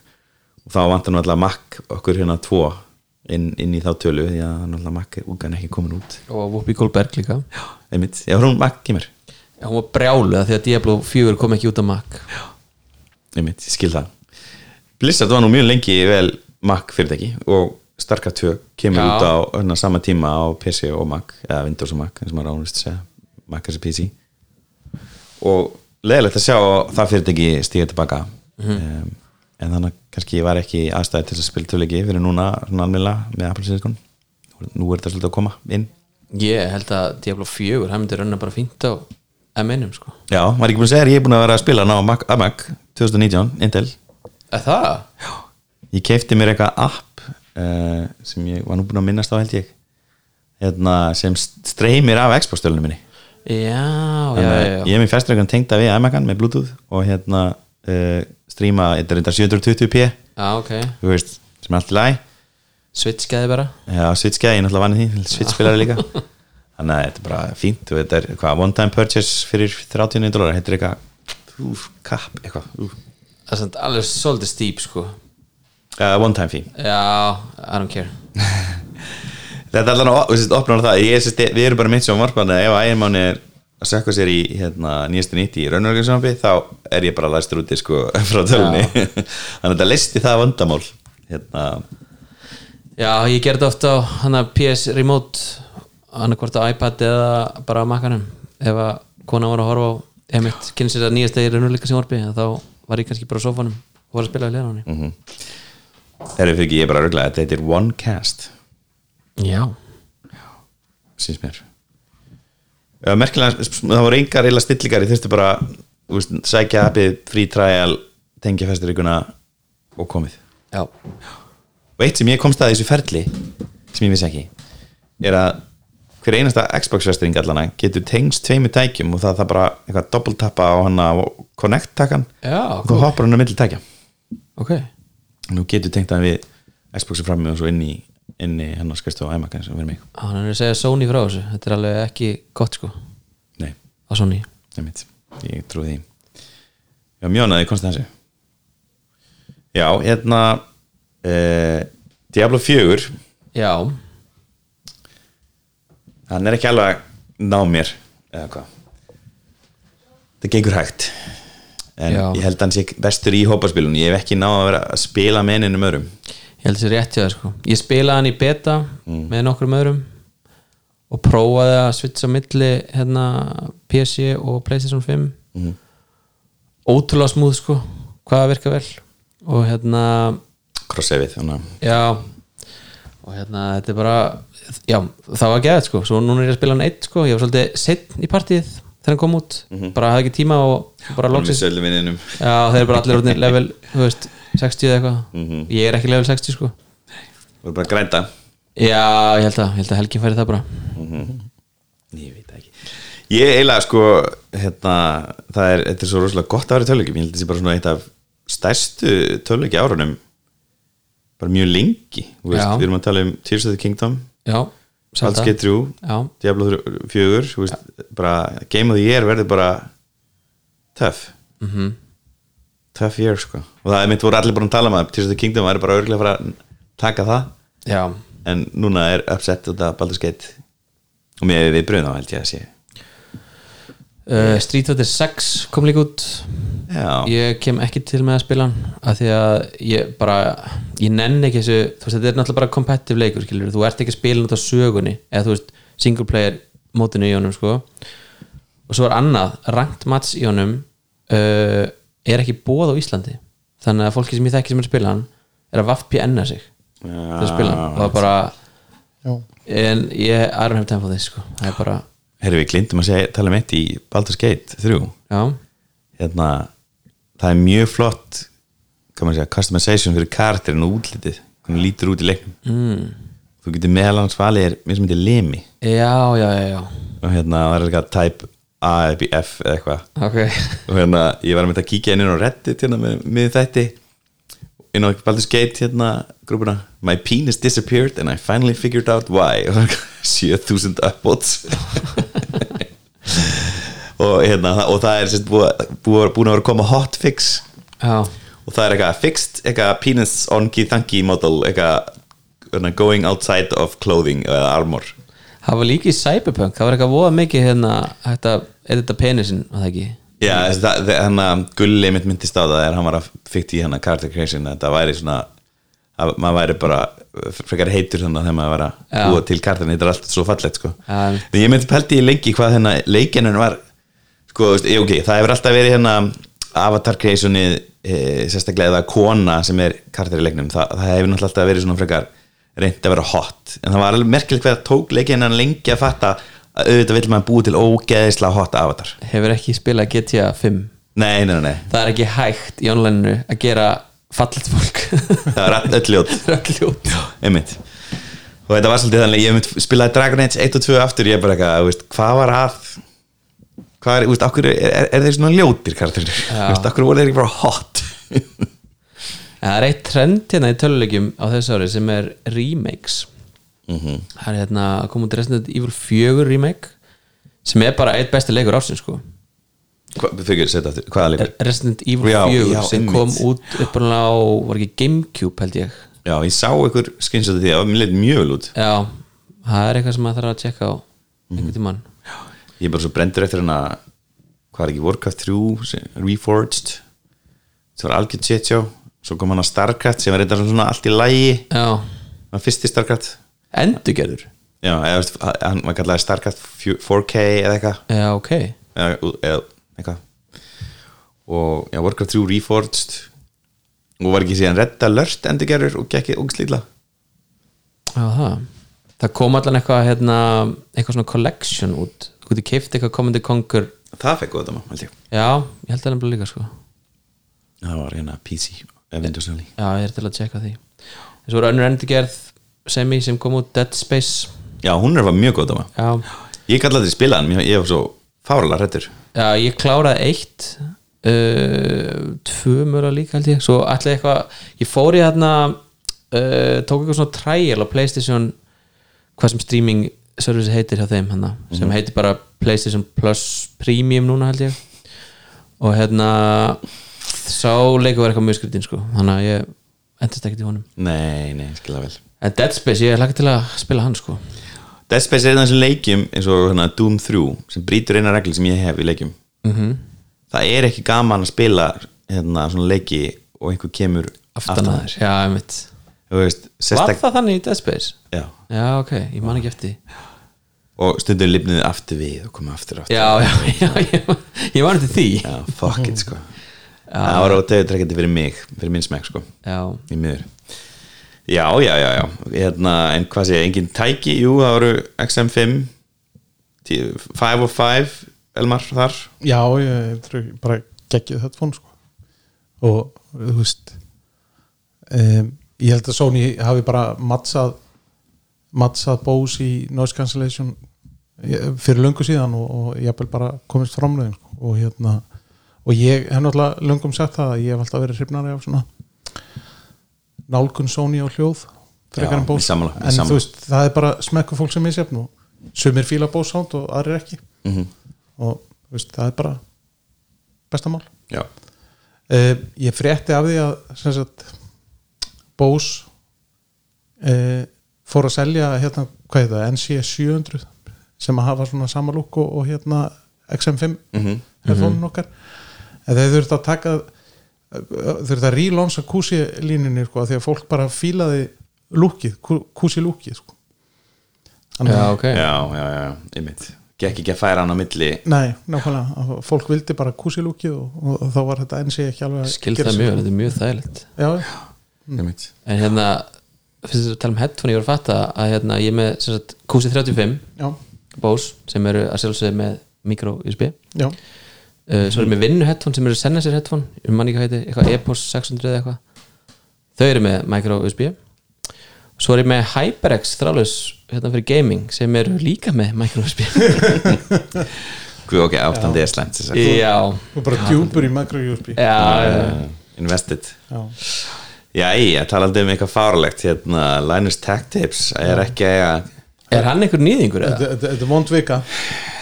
Speaker 2: og þá vantar alltaf Mac okkur hérna tvo inn, inn í þá tölu því að alltaf Mac er úgan ekki komin út.
Speaker 3: Og Whoopi Goldberg líka.
Speaker 2: Einmitt, já hún Mac kemur.
Speaker 3: Já, hún var brjáluð því að Diablo 4 kom ekki út af Mac.
Speaker 2: Einmitt, ég skil það. Blizzard var nú mjög lengi vel Mac fyrirtæki og Starcraft 2 kemur
Speaker 3: Já.
Speaker 2: út á hana, sama tíma á PC og Mac eða Windows og Mac, eins og maður ánust að segja. Mac er PC og leðilegt að sjá það fyrirtæki stíga tilbaka. Um, en þannig kannski var ekki aðstæði til að spila töluleiki fyrir núna svona almennilega með Apple Silicon. Nú er þetta svolítið að koma inn.
Speaker 3: Ég held að Diablo 4 hann myndi raunna bara fínt á M1 sko.
Speaker 2: Já, var ekki búin að segja að ég er búin að vera að spila hann á Mac, að Mac 2019, Intel.
Speaker 3: Er það?
Speaker 2: ég keipti mér eitthvað app uh, sem ég var nú búin að minnast á held ég. Hérna, sem streymir af Xbox-stölunum minni.
Speaker 3: Já, já, já,
Speaker 2: ég er mér festrækjan tengda við iMac-an með Bluetooth og hérna uh, streama, þetta er þetta 720p
Speaker 3: já ok.
Speaker 2: Þú veist, sem er allt í lagi.
Speaker 3: Switchgeði bara.
Speaker 2: Já, Switch-gæði, ég er náttúrulega vanið því Switch-spilari líka. Þannig að þetta er bara fínt og þetta er hvað, one time purchase fyrir 39 dólar þetta er eitthvað, úf, kapp eitthvað, úf
Speaker 3: Það er alveg svolítið stíp sko.
Speaker 2: Uh, one time fee.
Speaker 3: Já, I don't care.
Speaker 2: Þetta er allan að opna á það. Ég, við erum bara mitt sem varpandi ef ægirmáni er að sökka sér í hérna, nýjastu nýtti í raunverðinsambi þá er ég bara læstur úti sko, frá tölunni þannig að þetta listi það vandamál hérna,
Speaker 3: Já, ég gerði ofta á hana PS Remote annarkvort á iPad eða bara á Macanum. Ef að kona var að horfa á emitt kynni sér að nýjast eða í orfi þá var ég kannski bara á sofanum og var að spila við hlera hann
Speaker 2: þegar fyrir ekki ég er bara röglega þetta heitir OneCast
Speaker 3: Já,
Speaker 2: síns mér. Merkilega, það voru engar eila stillingar. Ég þurfti bara veist, sækja appið, free trial tengja festiríkuna og komið.
Speaker 3: Já,
Speaker 2: og eitt sem ég komst að þessu ferli sem ég vissi ekki er að hver einasta Xbox festring allana getur tengst tveimu tækjum og það það bara eitthvað doppeltappa á hana og connect takkan og þú hoppar hann að milli tækja.
Speaker 3: Ok
Speaker 2: nú getur tengt hann við Xboxi frammi og svo inn í, í hennar skristu á iMac eins og verið mig
Speaker 3: Hann er að segja Sony frá þessu, þetta er alveg ekki gott sko.
Speaker 2: Nei,
Speaker 3: á Sony.
Speaker 2: Nefnitt, ég trúi því. Já, mjónaði komst að þessu. Já, hérna eh, Diablo 4
Speaker 3: Já,
Speaker 2: hann er ekki alveg að ná mér eða hvað? Það gengur hægt en
Speaker 3: Já.
Speaker 2: ég held að hann sé bestur í hópaspilun ég hef ekki náð að vera að spila með einum öðrum.
Speaker 3: Ég held þessi rétt hjá það sko. Ég spilaði hann í beta með nokkrum öðrum og prófaði að switcha milli hérna PC og Playstation 5 ótrúlega smúð sko hvaða virka vel. Og hérna
Speaker 2: crossefið
Speaker 3: og hérna þetta er bara já það var geðið sko. Svo núna er ég að spila hann eitt sko. Ég var svolítið setn í partíð þegar hann kom út. Bara hafði ekki tíma og bara
Speaker 2: vinninum
Speaker 3: já þeir eru bara allir orðnir level þú veist 60 eða eitthvað. Ég er ekki level 60 sko.
Speaker 2: Voru bara að grænda.
Speaker 3: Já ég held að, að Helgin færi það bara.
Speaker 2: Ég veit ekki. Ég eiginlega sko hérna, það er, þetta er svo rosalega gott að vera í töluleikjum ég held að þetta sé bara svona eitt af stærstu töluleiki árunum bara mjög lengi. Þú veist, við erum að tala um Tears of the Kingdom.
Speaker 3: Já
Speaker 2: Gate 3
Speaker 3: já.
Speaker 2: Diablo 4 þú veist, bara Game of the Year verður bara tough mm -hmm. tough year sko. Og það er mitt voru allir bara að tala um að Tears of the Kingdom væri bara örgulega að fara að taka það.
Speaker 3: Já.
Speaker 2: En núna er upset út af Baldur's Gate. Og mér við bröðum þá held ég að sé
Speaker 3: uh, Street Fighter 6 kom líka út.
Speaker 2: Já,
Speaker 3: ég kem ekki til með að spila hann af því að ég bara ég nenn ekki þessu, þú veist þetta er náttúrulega bara competitive leikur skilur, þú ert ekki að spila náttúrulega sögunni eða þú veist single player mótinu í honum sko. Og svo er annað, ranked match í honum uh, er ekki bóð á Íslandi. Þannig að fólki sem ég þekki sem er að spila hann er að VPN-a sig til að spila hann. Og það er bara
Speaker 4: Já.
Speaker 3: en ég I don't have time for this sko. Það er bara,
Speaker 2: herru við glindum að segja, tala um eitt í Baldur's Gate 3
Speaker 3: já,
Speaker 2: hérna, það er mjög flott segja, customization fyrir karakterin og útlitið, hvernig lítur út í leiknum. Mm. þú getur meðal hans valið er mér sem heitir Lemi.
Speaker 3: Já, já, já,
Speaker 2: og hérna það er eitthvað type A eða B, F eða eitthvað.
Speaker 3: Ok.
Speaker 2: Og hérna ég var að mynda að kíkja inn inn á Reddit hérna með, með þætti inn á Baldur's Gate hérna grúpuna. My penis disappeared and I finally figured out why. Og það er 7000 upvotes og hérna og það er sérst búið, búið, búin að vera að koma hotfix
Speaker 3: já,
Speaker 2: og það er eitthvað fixed eitthvað penis on thanky model eitthvað hérna, going outside of clothing eða armor.
Speaker 3: Það var líka í Cyberpunk það var eitthvað voða mikið hérna hægt að edita penisinn, var það ekki?
Speaker 2: Já, það, það, að Gulli mitt myndist á það er hann var að fykta í hann að character creation þetta væri svona að maður væri bara frekar heitur þannig þegar maður var að búa til kartin þetta er alltaf svo fallegt sko.
Speaker 3: Já.
Speaker 2: en ég myndi pælti í lengi hvað hérna leikinun var sko, ok, það hefur alltaf verið hérna avatar creationið e, sérstaklega eða kona sem er kartir í leiknum það, það hefur náttúrulega alltaf verið svona frekar reynd að vera hot. En það var alveg merkilegt það tók leikinan lengi að fatta að auðvitað vill maður búi til ógeðislega hot avatar.
Speaker 3: Hefur ekki spilað GTA 5
Speaker 2: nei, nei, nei,
Speaker 3: það er ekki hægt í online að gera fallet fólk.
Speaker 2: Það er öll ljót.
Speaker 3: Röggljót
Speaker 2: einmitt. Og þetta var svolítið þannig, ég mynd spilaði Dragon Age 1 og 2 aftur, ég er bara eitthvað, hvað var að hvað er, þú veist, okkur er, er, er þeir svona ljótir karakterir, þú veist, okkur voru þeir ekki bara hot?
Speaker 3: Það er eitt trend hérna í tölulegjum á þessu ári sem er remakes. Það er hérna að koma út Resident Evil 4 remake sem er bara eitt besti leikur ársins sko.
Speaker 2: Líka
Speaker 3: Resident Evil
Speaker 2: Já,
Speaker 3: 4
Speaker 2: já,
Speaker 3: sem kom út upprunalega á, var ekki Gamecube held ég.
Speaker 2: Já, ég sá ykkur skynsötu því, það var mjög vel út.
Speaker 3: Já, það er eitthvað sem maður þarf að tjekka á einhvern tímann
Speaker 2: ég er bara svo brendur eftir hérna hvað er ekki, Warcraft 3 sem- Reforged. Það var algjörð shit sjá svo kom hann að Starcraft sem er reynda svona allt í lægi hann fyrsti Starcraft.
Speaker 3: Endurgerður?
Speaker 2: Já, eða, hann var kallaði Starcraft 4K eða eitthvað.
Speaker 3: Já, ok.
Speaker 2: Eða, eða eitthvað. Og já, Warcraft 3 Reforged. Og var ekki síðan Red Alert endurgerður og gekk ógslítla
Speaker 3: já, það það kom allan eitthvað hérna, eitthvað svona collection út getur keift eitthvað Command and Conquer
Speaker 2: það fekk góða dama, held ég.
Speaker 3: Já, ég held það nefnilega líka sko.
Speaker 2: Það var hérna PC Windows only.
Speaker 3: Já, ég er til að tjekka því. Þessu voru önnur endurgerð semi sem kom út Dead Space.
Speaker 2: Já, hún er mjög góða dama
Speaker 3: já,
Speaker 2: ég gæti aldrei spila hann, ég var svo fárlega hrættur
Speaker 3: já ég kláraði eitt uh, tvö mjög líka held ég. Svo ég eitthvað, ég fór í þarna uh, tók eitthvað svona trial á Playstation hvað sem streaming service heitir hjá þeim hana, sem heitir bara Playstation Plus Premium núna held ég. Og hérna sá leikur var eitthvað mjög skriftin sko. Þannig að ég endast ekkert í honum.
Speaker 2: Nei, nei, skilja vel.
Speaker 3: En Dead Space, ég hlaka til að spila hann sko.
Speaker 2: Dead Space er einn af þessum leikjum eins og hérna, Doom 3 sem brýtur eina regli sem ég hef í leikjum.
Speaker 3: Mm
Speaker 2: það er ekki gaman að spila hérna, svona leiki og einhver kemur
Speaker 3: aftan að þér, var það þannig í Dead Space?
Speaker 2: já.
Speaker 3: Já, ok, ég man ekki eftir
Speaker 2: og stundum lifnið aftur við og komið aftur aftur.
Speaker 3: Já, já, já, ég, ég man eftir því.
Speaker 2: Já fuck it sko. Það var ótegutrekkandi fyrir mig fyrir minn smekk sko.
Speaker 3: Já,
Speaker 2: í miður. Já, já, já, já. Hérna, en hvað sé, engin tæki? Jú, það voru XM5 5 og 5 Elmar þar.
Speaker 4: Já, ég trú, bara geggið headphone sko. og þú veist um, ég held að Sony hafi bara mattsað mattsað Bose í noise cancellation eh, fyrir löngu síðan og, og ég hef bara komist framlegin og hérna og ég hef náttúrulega löngum sagt það að ég hef alltaf verið hrifnari af svona nálgun Sony á hljóð frekar
Speaker 2: Já,
Speaker 4: en þú veist, það er bara smekku fólk sem ég sefn og sumir fíla sound og aðrir ekki.
Speaker 2: Mm
Speaker 4: og þú veist, það er bara besta mál.
Speaker 2: Já,
Speaker 4: uh, ég frétti af því að sem sagt, Bose uh, fór að selja hérna, hvað er það, NC 700 sem að hafa svona sama lúk og, og hérna XM5
Speaker 2: Mhm.
Speaker 4: headphone okkar. En þeir þurft að taka þurft að relánsa kúsi línunni sko, af því að fólk bara fílaði lúkið, kúsi lúkið sko.
Speaker 3: Já, ok.
Speaker 2: Já, já, já, ég mynd gekk ekki að færa hann á milli.
Speaker 4: Nei, nákvæmlega, fólk vildi bara kúsi lúkið og, og þá var þetta sé ekki alveg að
Speaker 3: skil
Speaker 4: gera
Speaker 3: það mjög, þetta er mjög þægilegt.
Speaker 4: Já,
Speaker 2: mynd
Speaker 3: en hérna, fyrst að tala um headphone ég var að fatta að hérna, ég er með sem sagt, QC35
Speaker 4: já,
Speaker 3: Bose sem eru að sjálfsögðu með micro USB
Speaker 4: já,
Speaker 3: uh, svo er ég með vinnu headphone sem eru senna sér headphone ég man ekki hvað heiti, eitthvað Epos 600 eða eitthvað. Þau eru með micro USB svo er ég með HyperX þrálaus hérna fyrir gaming sem eru líka með micro USB
Speaker 2: Guð, ok, áttandi er að
Speaker 3: já,
Speaker 4: og bara djúpur í micro USB
Speaker 3: já, já.
Speaker 2: invested.
Speaker 4: Já.
Speaker 2: Já, ég talandi um eitthvað fárlegt hérna, Linus Tech Tips er ekki að
Speaker 3: er hann einhver nýðingur eða?
Speaker 4: Þetta er vond vika.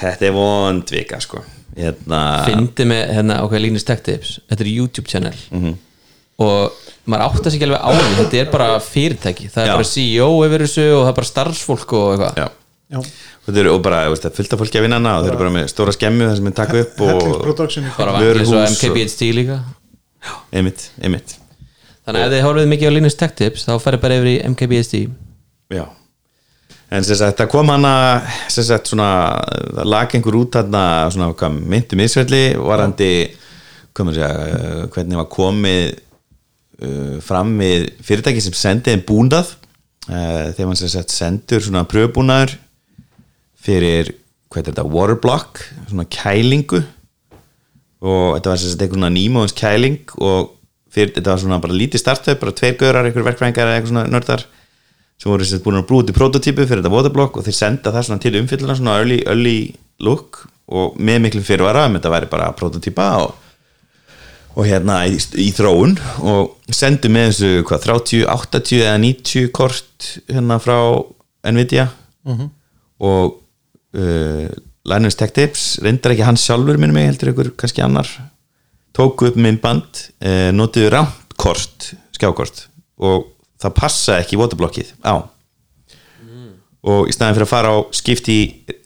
Speaker 2: Þetta er vond vika sko. Hérna,
Speaker 3: fyndi með hérna ok, Linus Tech Tips. Þetta er YouTube channel. Og maður átt að sig alveg á því. Þetta er bara fyrirtæki, það er
Speaker 2: Já.
Speaker 3: bara CEO yfir þessu og það er bara starfsfólk og eitthvað.
Speaker 2: Já,
Speaker 4: Já,
Speaker 2: og, þeir, og bara, veist, það er fullt af fólki að vinna hana og þeir eru bara með stóra skemmu þar sem þeir taka upp og
Speaker 3: bara
Speaker 2: Vöruhús og-
Speaker 3: MKBHD líka.
Speaker 2: Einmitt, einmitt
Speaker 3: þannig að ef þið horfið mikið á Linus Tech Tips þá ferði bara yfir í MKBHD
Speaker 2: Já. En sem sagt, það kom hana sem sagt svona, það lag einhver út þarna svona, hvað, myndum ísvelli varandi, segja uh, hvernig var komið uh, fram við fyrirtæki sem sendi þeim búndað uh, þegar mann sem sagt sendur svona pröfbúnaður fyrir, hvað er þetta, waterblock svona kælingu. Og þetta var sem sagt einhvern nýmóðins kæling og fyrir, þetta var svona bara lítið startup, bara tveir gaurar, einhver verkfræðingar eða eitthvað svona nördar sem voru sem sagt búin að brúið til prototípu fyrir þetta waterblock og þeir senda það svona til umfylluna svona early, early look og með miklu fyrirvara um þetta væri bara prototýpa og, og hérna í, í þróun og sendu með þessu hvað 30, 80 eða 90 kort hérna frá Nvidia og uh, Linus Tech Tips reyndar ekki hann sjálfur minnum mig heldur ykkur kannski annar tóku upp minn band uh, notuðu rámt kort skjákort og það passa ekki waterblockið á. Og í staðin fyrir að fara á skipti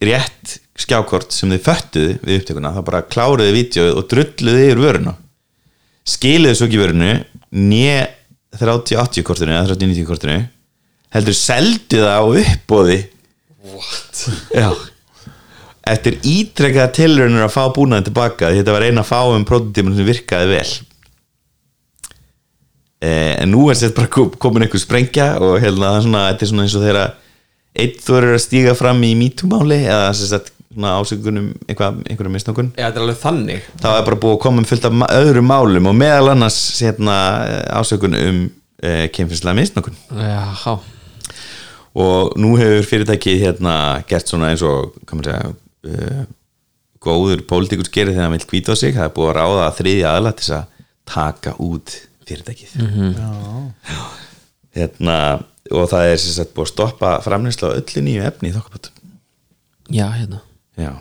Speaker 2: rétt skjákort sem þið föttuðu við upptökuna þá bara kláruðu vídeoið og drulluðu yfir vöruna. Skiluðu svo ekki vörunu nýja 30-80 kortinu eða 30-90 kortinu heldur seldu það á uppbóði What? Já Eftir ítrekkaða tilraunir að fá búnaðin tilbaka þetta var eina að fá um prototímum sem virkaði vel. Eh, en nú er þetta bara kom- komin einhver sprengja og hérna þetta er svona eins og þeirra einn þú eru að stíga fram í mítúmáli eða svona ásökunum einhverjum misnokun
Speaker 3: Já, þetta er alveg þannig.
Speaker 2: Það er bara búið að koma um fullt af öðrum málum og meðal annars hérna, ásökun um eh, kynfyrslega misnokun
Speaker 3: Já, há
Speaker 2: og nú hefur fyrirtækið hérna gert svona eins og hvað maður segja uh, góður pólitíkus gerir þegar hann vil kvíta á sig það er búið að ráða að þriðja aðla til þess að taka út fyrirtækið. Hérna og það er sagt búið að stoppa framneysla á öllu nýju efni í þokkabötum
Speaker 3: Já, hérna.
Speaker 2: Já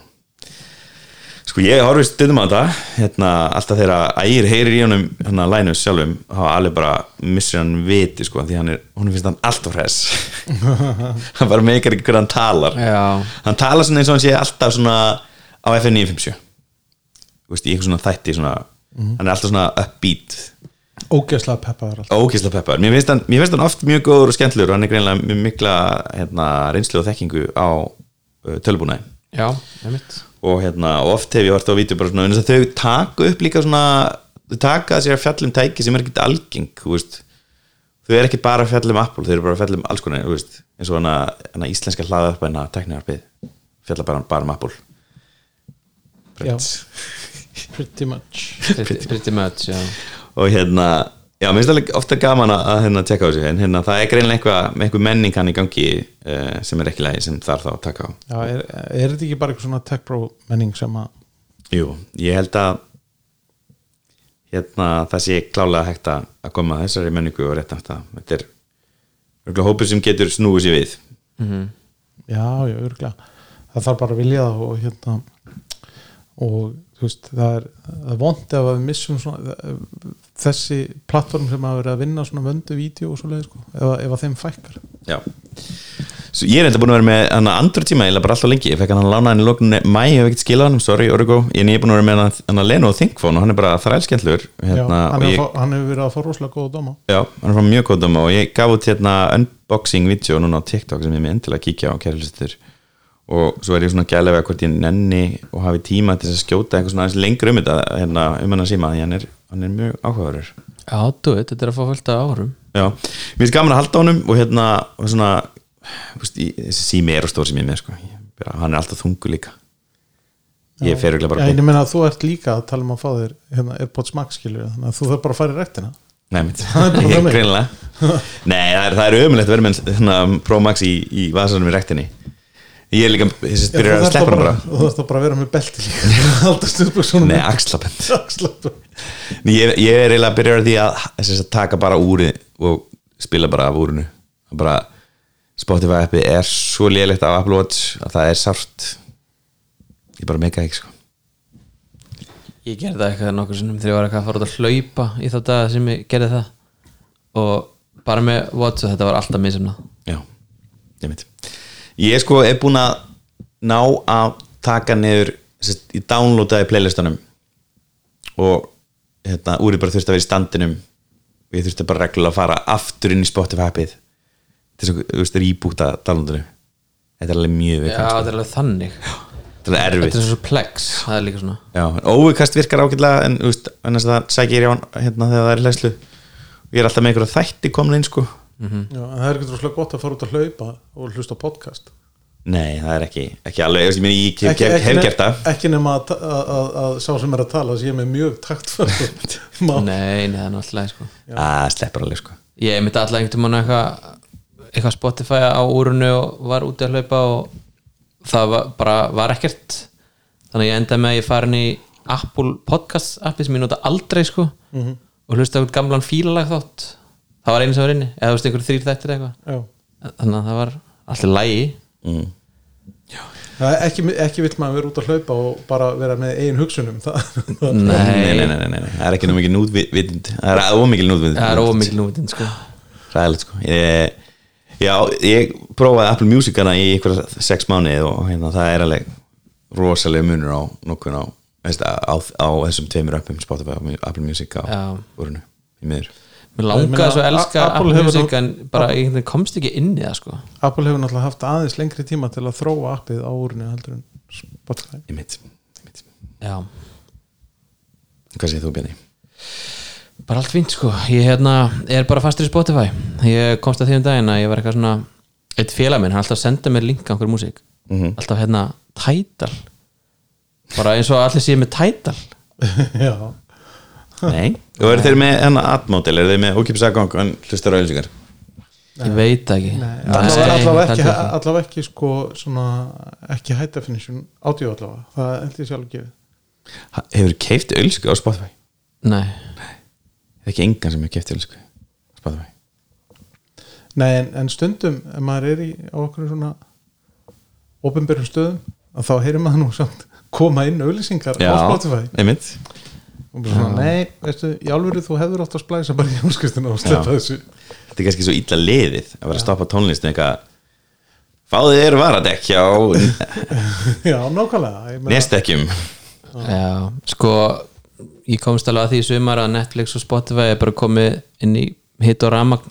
Speaker 2: sko ég horfði stundum á þetta hérna alltaf þegar ægir heyrir í honum hérna Linus sjálfum þá alveg bara missir hann viti sko því hann er, hún finnst hann alltaf hress. Hann bara meikar ekki hvernig hann talar.
Speaker 3: Já,
Speaker 2: hann talar svona eins og hann sé alltaf svona á FM 957 Þú veist, í eitthvað svona þætti svona, hann er alltaf svona upbeat.
Speaker 4: Ógeðslega alltaf.
Speaker 2: Ókýrsla peppar, mér finnst, hann, mér finnst hann oft mjög góður og skemmtilegur. Og hann er greinlega mjög mikla hérna, reynslu og þekkingu á uh, tölbúnaði
Speaker 3: já, einmitt
Speaker 2: og hérna, oft hef ég vart á vídeo bara svona, þau taka upp líka svona þau taka sér að fjallum tæki sem er ekkert algeng, þú veist. Þau er ekki bara að fjallum Apple, þau eru bara að fjallum alls konar, þú veist, eins og hana, hana íslenska hlaðarpa hana tekniarpið fjalla bara, bara um Apple.
Speaker 4: Já. pretty much.
Speaker 3: Pretty, pretty much, já.
Speaker 2: Og hérna, já, mér finnst alveg ofta gaman að hérna tekka á sig, en hérna það er greinlega eitthvað, eitthvað menning hann í gangi uh, sem er ekki lægi sem þarf þá að taka á.
Speaker 4: Já, er, er þetta ekki bara eitthvað svona tech pro menning sem að
Speaker 2: Jú, ég held að hérna það sé klálega hægt að koma að þessari menningu og rétt aftur þetta er örgulega hópur sem getur snúið sér við.
Speaker 4: Já, já, örglega það þarf bara að vilja það og hérna og veist, það er, er vond að við missum svona þessi plattform sem hafa verið að vinna svona vöndu vídeo og svoleið sko, ef, að- ef að þeim fækkar.
Speaker 2: Já. Svo ég er enda búin að vera með að andur tíma eða bara alltaf lengi, ég fekk hann að lána hann í loknum mæ, ég hef ekkert skilað hann, sorry Origo en ég er búin að vera með hann- að Leno og Thinkphone og hann er bara þrælskendlur hérna,
Speaker 4: hann,
Speaker 2: ég,
Speaker 4: hann hefur verið að fá rosalega góða dóma.
Speaker 2: Já, hann er frá mjög kóðum og ég gaf út hérna unboxing video núna á TikTok sem ég með að kíkja á kærlistur og svo er ég svona gælega hvort ég nenni og hafi tíma til að skjóta eitthvað svona aðeins lengur um þetta hérna, um hann að síma því hann er, hann er mjög áhugaverður.
Speaker 3: Já, þú veit, þetta er að fá fullt af árum
Speaker 2: Já, mér finnst gaman að halda á honum og hérna, og svona þú veist, í- þessi sími er á stór sem ég er með sko. Ég bara, hann er alltaf þungu líka. Ég fer ekki bara
Speaker 4: Já, ég meina að þú ert líka að tala um að fá þér hérna, Airpods Max skilur þannig að þú þarf bara að fara í rektina
Speaker 2: Nei,
Speaker 4: er
Speaker 2: ég það er, það er ömulegt að vera með hérna, Pro Max í, í vasanum í rektinni Ég er líka, þessi
Speaker 4: Já,
Speaker 2: byrjar að sleppa hann
Speaker 4: bara, þú þarfst að bara vera með belti líka.
Speaker 2: Nei, axlabend. Ég, ég er eiginlega að byrja á því að, að, að taka bara úri og spila bara af úrinu. Bara Spotify appi er svo lélegt af Apple Watch að það er sárt. Ég bara mega ekki sko.
Speaker 3: Ég gerði það eitthvað nokkur sinnum þegar ég var eitthvað að fara út að hlaupa í þá daga sem ég gerði það. Og bara með Watch og þetta var alltaf misemna
Speaker 2: Já, ég veit ég sko er búin að ná að taka niður sest, ég downloadaði playlistanum. Og hérna, úrið bara þurfti að vera í standinum. Og ég þurfti bara reglulega að fara aftur inn í Spotify appið til þess að, rýbúta downloadinu. Þetta er alveg mjög
Speaker 3: Já,
Speaker 2: vikast
Speaker 3: þetta er alveg þannig.
Speaker 2: Þetta er erfitt.
Speaker 3: Þetta er svo plex, það er líka svona.
Speaker 2: Já, óvikast virkar ágætlega en þú veist, annars það sækir ég á hérna þegar það er hlæslu og ég er alltaf með einhverja þætti komin inn sko
Speaker 4: Já, en það er ekki droslega gott að fara út að hlaupa og hlusta á podcast.
Speaker 2: Nei, það er ekki, ekki alveg, ég, meni, ég
Speaker 4: ekki,
Speaker 2: hef,
Speaker 4: ekki,
Speaker 2: gert það.
Speaker 4: ekki nema að, að, að, að sá sem er að tala sé með mjög takt
Speaker 3: Nei, nei, það er náttúrulega sko.
Speaker 2: Það sleppur alveg sko.
Speaker 3: Ég myndi alltaf einhvern tímann eitthvað eitthvað Spotify á úrunu og var úti að hlaupa og það var, bara var ekkert. Þannig að ég endaði með að ég farin í Apple Podcast appi sem ég nota aldrei sko og hlusta eitthvað gamlan fílalag þátt það var einu sem var inni, eða þú veist einhver þrýr þættir eitthvað.
Speaker 4: Já.
Speaker 3: þannig að það var alltaf lægi
Speaker 2: mm.
Speaker 4: Það er ekki, ekki vill maður vera út að hlaupa og bara vera með eigin hugsunum. Það,
Speaker 2: nei, nei, nei, nei, nei, nei, það er ekki nú mikið nútvitund. Það er ómikið nútvitund.
Speaker 3: Það er ómikil núvitinn sko.
Speaker 2: Ræðilegt sko. Ég, Já, ég prófaði Apple Music hana í einhverja sex mánuði og hérna, það er alveg rosalega munur á nokkun á, á, á, á þessum tveimur appum Spotify og Apple Music á úrunu í miður
Speaker 3: mér
Speaker 4: Ég
Speaker 3: langaði svo að elska
Speaker 4: Apple
Speaker 3: Music en bara veginn komst ekki inn í það sko.
Speaker 4: Apple hefur náttúrulega haft aðeins lengri tíma til að þróa appið á úrinu heldur en Spotify.
Speaker 2: Í mitt, í mitt.
Speaker 3: já.
Speaker 2: Hvað segir þú Bjarni?
Speaker 3: bara allt fínt sko. Ég hérna, er bara fastur í Spotify. Ég komst að því um daginn að ég var eitthvað svona eitt félag minn, hann alltaf senda mér link á einhverju músík.
Speaker 2: Mhm.
Speaker 3: alltaf hérna Tidal. Bara eins og allir séu með Tidal.
Speaker 4: Já,
Speaker 2: Nei. Og eru þeir með hennar atmódel, eru þeir með ókipis aðgang en hlustar á auðlýsingar?
Speaker 3: ég veit ekki.
Speaker 4: Allavega,
Speaker 3: held
Speaker 4: ekki,
Speaker 3: ekki.
Speaker 4: ekki sko svona, ekki high definition audio allavega, það held ég sjálf
Speaker 2: Ha- Hefur keift auðlýsingar á Spotify?
Speaker 3: Nei,
Speaker 2: Það er ekki engan sem hefur keift auðlýsingar á Spotify?
Speaker 4: Nei, en, en stundum ef maður er í á okkur svona opinberum stöðum að þá heyrir maður nú samt koma inn auðlýsingar á Spotify.
Speaker 2: einmitt.
Speaker 4: og svona, nei, veistu, í alvöru þú hefur átt að splæsa bara í ánskristina og sleppa
Speaker 2: Já.
Speaker 4: þessu.
Speaker 2: Þetta er kannski svo illa liðið að vera að stoppa tónlistin eitthvað Fáðu þér varadekk hjá
Speaker 4: Já, nákvæmlega ég meina-
Speaker 2: Nestekkjum
Speaker 3: já, sko ég komst alveg að því í sumar að Netflix og Spotify er bara komið inn í hit og ramagn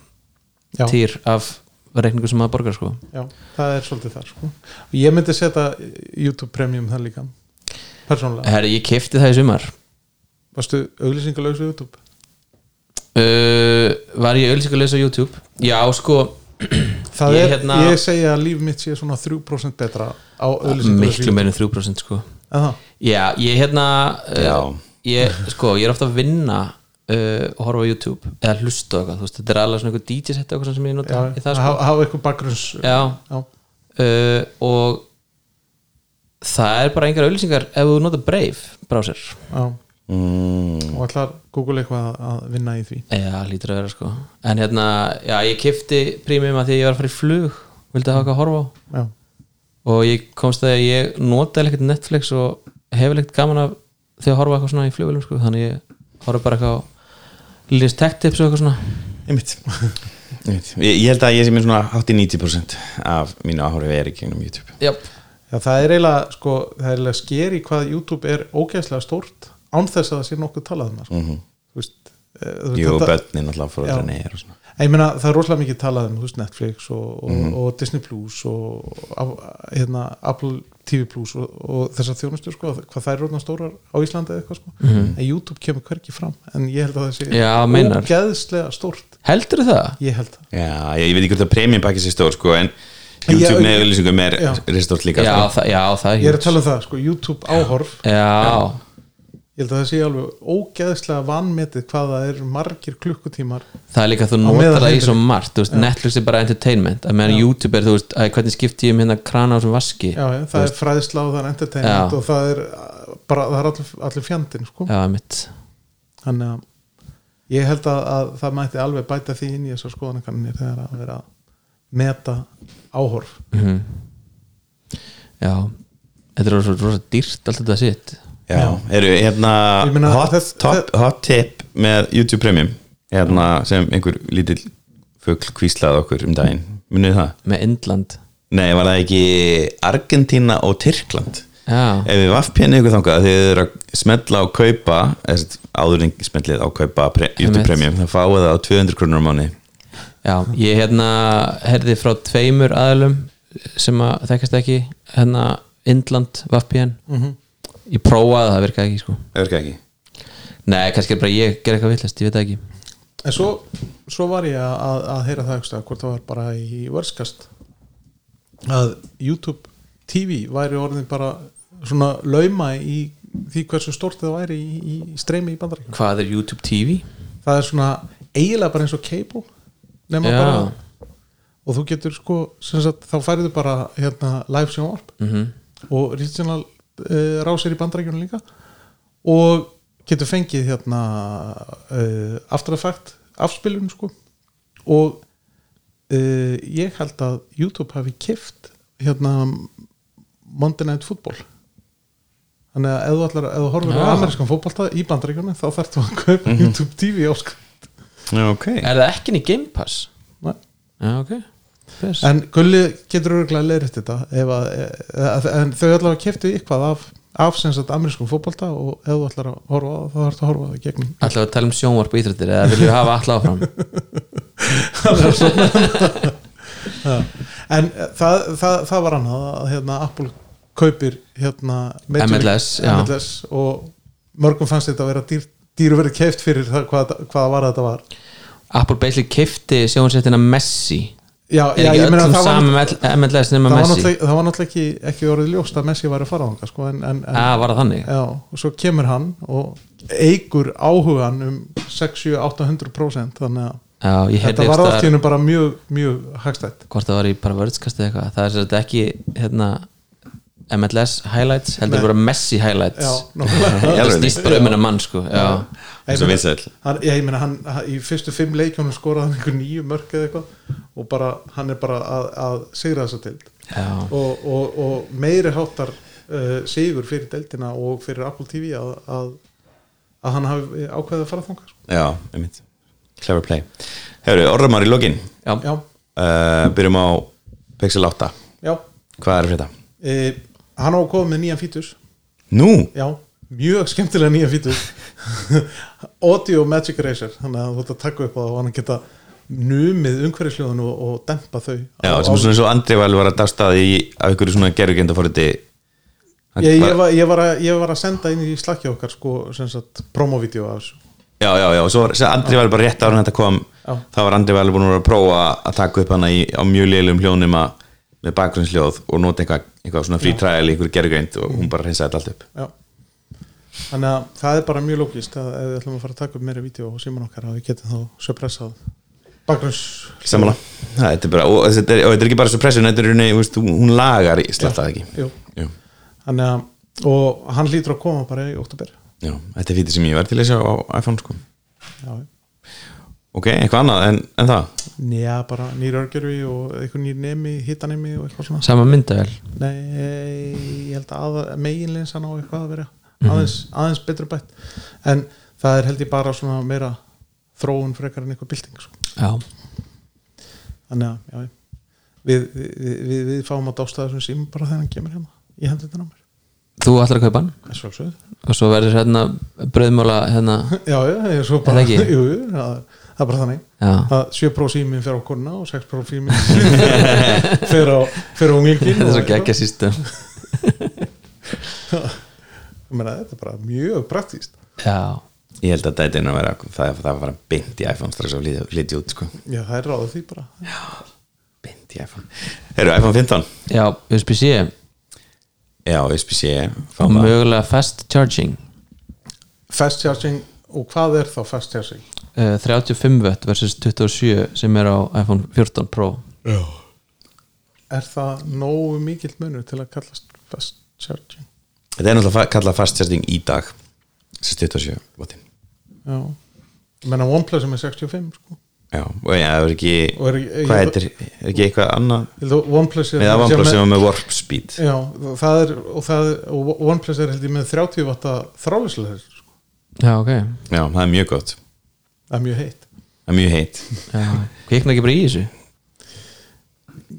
Speaker 4: Já.
Speaker 3: týr af reikningu sem maður borgar sko.
Speaker 4: Já, það er svolítið þar sko. og ég myndi setja YouTube Premium það líka persónulega,
Speaker 3: Herri, ég kefti það í sumar
Speaker 4: varstu auglýsingalögs á YouTube?
Speaker 3: uh, Var ég ölsingulegs á YouTube? Já, sko
Speaker 4: Það
Speaker 3: Ég
Speaker 4: er,
Speaker 3: hérna-
Speaker 4: ég segja að líf mitt sé svona 3% betra á auglýsingalögs
Speaker 3: miklu meira en 3% sko
Speaker 4: það,
Speaker 3: Já, ég hérna uh,
Speaker 2: Já.
Speaker 3: ég, sko, ég er ofta að vinna uh, og horfa á YouTube eða hlusta á eitthvað, veist, þetta er alveg svona eitthvað DJ set eitthvað sem ég nota
Speaker 4: já,
Speaker 3: í það
Speaker 4: að
Speaker 3: sko
Speaker 4: hafa, eitthvað bakgrunns
Speaker 3: Já,
Speaker 4: já,
Speaker 3: uh, og það er bara engar auðlýsingar ef þú nota Brave browser
Speaker 4: já.
Speaker 2: Mm,
Speaker 4: og ætlar Google eitthvað að- að vinna í því?
Speaker 3: Já, lítur að vera sko. En hérna, já, ég kefti prímum að því ég var að fara í flug. Vildi hafa eitthvað að horfa á?
Speaker 4: Já,
Speaker 3: og ég komst að ég nota ekkert Netflix og hefur ekkert gaman af því að horfa á eitthvað svona í flugvelum sko. þannig ég horfa bara eitthvað Lillins Tech Tips og eitthvað svona.
Speaker 2: Einmitt. Einmitt. Ég, ég held að ég sé mér svona 80-90% af mínu áhóru er ekki um YouTube.
Speaker 3: Jáp,
Speaker 4: já, það er eiginlega sko, það er eiginlega skeri hvað YouTube er ógæslega stórt án þess að það sé nokkuð talað um það sko.
Speaker 2: mm
Speaker 4: eh, þú veist,
Speaker 2: Jú,
Speaker 4: þetta-
Speaker 2: börnin alltaf
Speaker 4: Já.
Speaker 2: neður og svona
Speaker 4: ég meina það er rosalega mikið talað um veist, Netflix og, og,
Speaker 2: Mhm.
Speaker 4: og Disney Plus og hérna, Apple TV Plus og, og þessar þjónustur sko, hvað það er rótna stórar á Íslandi eða eitthvað sko. en YouTube kemur hvergi fram en ég held að það sé.
Speaker 3: Já, meinar.
Speaker 4: ógeðslega stórt
Speaker 3: heldur það?
Speaker 4: ég held það
Speaker 2: Já, ég, ég veit ekki hvort að premium pakki sér stór sko, en
Speaker 4: Já,
Speaker 2: YouTube með auðlýsingum er
Speaker 4: Já.
Speaker 2: ristórt líka
Speaker 3: Já,
Speaker 2: sko.
Speaker 3: það, já, það er
Speaker 4: ég er að tala um það, sko, YouTube áhorf
Speaker 3: Já,
Speaker 4: ég held að það sé alveg ógeðslega vanmetið hvað það er margir klukkutímar
Speaker 3: það er líka að þú notar það í svo margt veist, Netflix er bara entertainment. Að meðan YouTube er, þú veist, hvernig skipti ég um hérna krana á sem vaski?
Speaker 4: Já, já, það er fræðsla og það er entertainment
Speaker 3: Já.
Speaker 4: og það er uh, bara, það er allir, allir fjandinn sko. Þannig að ég held að, að það mætti alveg bæta því inn í þessar skoðanakannir þegar að vera að meta áhorf.
Speaker 3: Mhm. Já, þetta er svo rosa dýrt allt þetta sitt
Speaker 2: Já, eru hérna
Speaker 4: meina,
Speaker 2: hot,
Speaker 4: þess-
Speaker 2: top, hot tip með YouTube Premium hérna sem einhver lítill fugl kvíslaði okkur um daginn. Munið það?
Speaker 3: með Indland.
Speaker 2: Nei, var það ekki Argentína og Tyrkland?
Speaker 3: Já,
Speaker 2: Ef við vaffpjarni ykkur þangað þegar þið eru að smetla á kaupa eða sem sagt, áður en smetlið á kaupa pre, YouTube
Speaker 3: Einmitt.
Speaker 2: Premium, það fáið það á 200 krónur á mánu
Speaker 3: já, ég hérna herði frá tveimur aðlum sem að þekkast ekki hérna Indland, VPN ég prófaði það, virkaði ekki sko.
Speaker 2: Það verður ekki?
Speaker 3: Nei, kannski er bara ég gerði eitthvað villast, ég veit ekki.
Speaker 4: En svo, svo var ég að, að heyra það einhverstað, hvort það var bara í vörskast að YouTube TV væri orðin bara svona lauma í því hversu stort það væri í, í, streymi í bandaríkjum
Speaker 3: Hvað er YouTube TV?
Speaker 4: það er svona eiginlega bara eins og cable nema
Speaker 3: Já.
Speaker 4: bara og þú getur sko, sem sagt, þá færðu bara hérna live sjónvarp
Speaker 3: Mm
Speaker 4: og regional uh, rásir í bandarækjunum líka og getur fengið hérna uh, after effect afspilun sko og uh, ég held að YouTube hafi kift hérna Monday Night Football þannig að ef þú, ætlar, ef þú horfir á
Speaker 3: Já.
Speaker 4: amerískan fótbolta í bandarækjunum þá þarftu að kaupa YouTube TV áskrift
Speaker 2: Já, ok
Speaker 3: Er það ekki í Game Pass?
Speaker 4: Nei.
Speaker 3: Já, ok Best.
Speaker 4: en Gulli getur örgulega leiðrætt þetta ef að, e, en þau allavega keftu eitthvað af, af sem sagt amerískum fótbolta og ef þú ætlar að horfa það þá þarfst að horfa á það í gegnum.
Speaker 3: Ætlaðu að tala um sjónvarp og íþrættir eða viljum við hafa alla áfram?
Speaker 4: En e, það, það, það var annað að hérna, Apple kaupir hérna,
Speaker 3: MLS.
Speaker 4: MLS og mörgum fannst þetta að vera dýr, dýru verið keift fyrir það, hvað, hvað var þetta var.
Speaker 3: Apple basically kifti sjónvarsettina Messi
Speaker 4: já, já ég meina það var, það var náttúrulega, það var náttúrulega ekki, ekki orðið ljóst að Messi var að fara á þangað sko, en, en, en,
Speaker 3: það þannig?
Speaker 4: Já, og svo kemur hann og eigur áhugan um 6-7-800% þannig að
Speaker 3: Já,
Speaker 4: þetta var
Speaker 3: einhvers
Speaker 4: allt í
Speaker 3: staðar-
Speaker 4: hennu bara mjög, mjög hagstætt
Speaker 3: hvort það var í bara vörðskast eða eitthvað það er sér þetta ekki hérna, MLS highlights heldur
Speaker 4: Nei.
Speaker 3: bara Messi highlights? Það
Speaker 2: alveg.
Speaker 3: snýst bara um hennar mann sko já,
Speaker 2: Eins og vinsæll
Speaker 4: hann, ég meina hann, í fyrstu fimm leikjónum skoraði hann einhver nýju mörk eða eitthvað og bara, hann er bara að, að sigra þessa dild
Speaker 3: já,
Speaker 4: og, og, og meiri háttar uh, sigur fyrir deildina og fyrir Apple TV að, að, að hann hafi ákveðið að fara þangað sko.
Speaker 2: Já, einmitt. Clever play. Hefur, orðumar í lokin.
Speaker 3: Já,
Speaker 4: Já,
Speaker 2: uh, Byrjum á Pixel 8
Speaker 4: já.
Speaker 2: Hvað er þetta?
Speaker 4: Hann á að koma með nýjan fítus
Speaker 2: Nú,
Speaker 4: Já, mjög skemmtilega nýja fítur Audio Magic Eraser þannig að þú ert að taka upp á það og hann geta numið umhverfisljóðun og, og dempa þau
Speaker 2: já,
Speaker 4: á,
Speaker 2: sem
Speaker 4: á,
Speaker 2: svona svo Andri var var að dagstaði í ykkur svona gerugenda fóriti
Speaker 4: ég, ég, var, ég, var að, ég var að senda inn í slakki okkar sko, sem sagt, promovídeó af þessu.
Speaker 2: Já, já, já, og svo Andri var bara rétt ára en þetta kom
Speaker 4: Já.
Speaker 2: þá var Andri var búin að að prófa að taka upp hana í, á mjög lélum hljónum með bakgrunnsljóð og nota eitthvað, eitthvað svona free trial í ykkur gerugend og hún bara reynsaði þetta allt upp.
Speaker 4: Já. Þannig að það er bara mjög lókist að ef við ætlum að fara að taka upp meira vídeo og síman okkar að við getum þá suppressað bakgrunns
Speaker 2: er og þetta er, og þetta er ekki bara suppression, þetta er rauninni, hún lagar í slattað ekki.
Speaker 4: Jú. Þannig að og hann lítur að koma bara í oktober
Speaker 2: Já, þetta er fítið sem ég var til að sjá á iPhone sko.
Speaker 4: Já,
Speaker 2: Ok, eitthvað annað en, en það?
Speaker 4: Nýja, bara nýr örgjörfi og eitthvað nýr nemi, hittanemi og eitthvað svona.
Speaker 3: Sama myndavel
Speaker 4: Nei, ég held að meginlinsan á eitthvað að vera aðeins, aðeins betur bætt. En það er held ég bara svona meira þróun frekar en eitthvað bylting sko.
Speaker 3: já,
Speaker 4: þannig að já, við, við, við, við fáum að dásta þessum sím bara þegar hann kemur hérna í hendina á mér.
Speaker 3: Þú ætlar að kaupa hann?
Speaker 4: Er
Speaker 3: og svo verður hérna bröðmála hérna,
Speaker 4: Já, já, ég er svo bara
Speaker 3: Er
Speaker 4: jú, jú, það, það er bara þannig.
Speaker 3: Já,
Speaker 4: að 7 pró símin fer á konuna og 6 pró símin fer á, á unglingin
Speaker 3: þetta er svo geggja sístum
Speaker 4: þetta er bara mjög praktíst
Speaker 3: já,
Speaker 2: Ég held að þetta er að vera það, það var bara beint í iPhone strax að lítið út sko.
Speaker 4: Já, það er ráðið því bara.
Speaker 2: Beint í iPhone. Eru iPhone 15?
Speaker 3: já, USB-C
Speaker 2: Já, USB-C
Speaker 3: og
Speaker 2: það.
Speaker 3: mögulega fast charging.
Speaker 4: Fast charging, og hvað er þá fast charging?
Speaker 3: Uh, 35 watt versus 27 sem er á iPhone 14 Pro.
Speaker 4: Já. Er það nógu mikill munur til að kallast fast charging?
Speaker 2: Þetta er náttúrulega fa- kallað fast charging í dag þessi 27 wattin
Speaker 4: Já. Ég menna OnePlus sem er 65 sko.
Speaker 2: Já, og það er ekki
Speaker 4: er
Speaker 2: hvað heitir, er ekki eitthvað annað?
Speaker 4: Ég að OnePlus er
Speaker 2: með að OnePlus sem var með warp speed.
Speaker 4: Já, það er og, það er, og OnePlus er held ég með 30 watta þrálislega sko.
Speaker 3: já, ok.
Speaker 2: Já, það er mjög gott
Speaker 4: Það er mjög heitt.
Speaker 2: Það er mjög heitt.
Speaker 3: Já. kvikna ekki bara í þessu?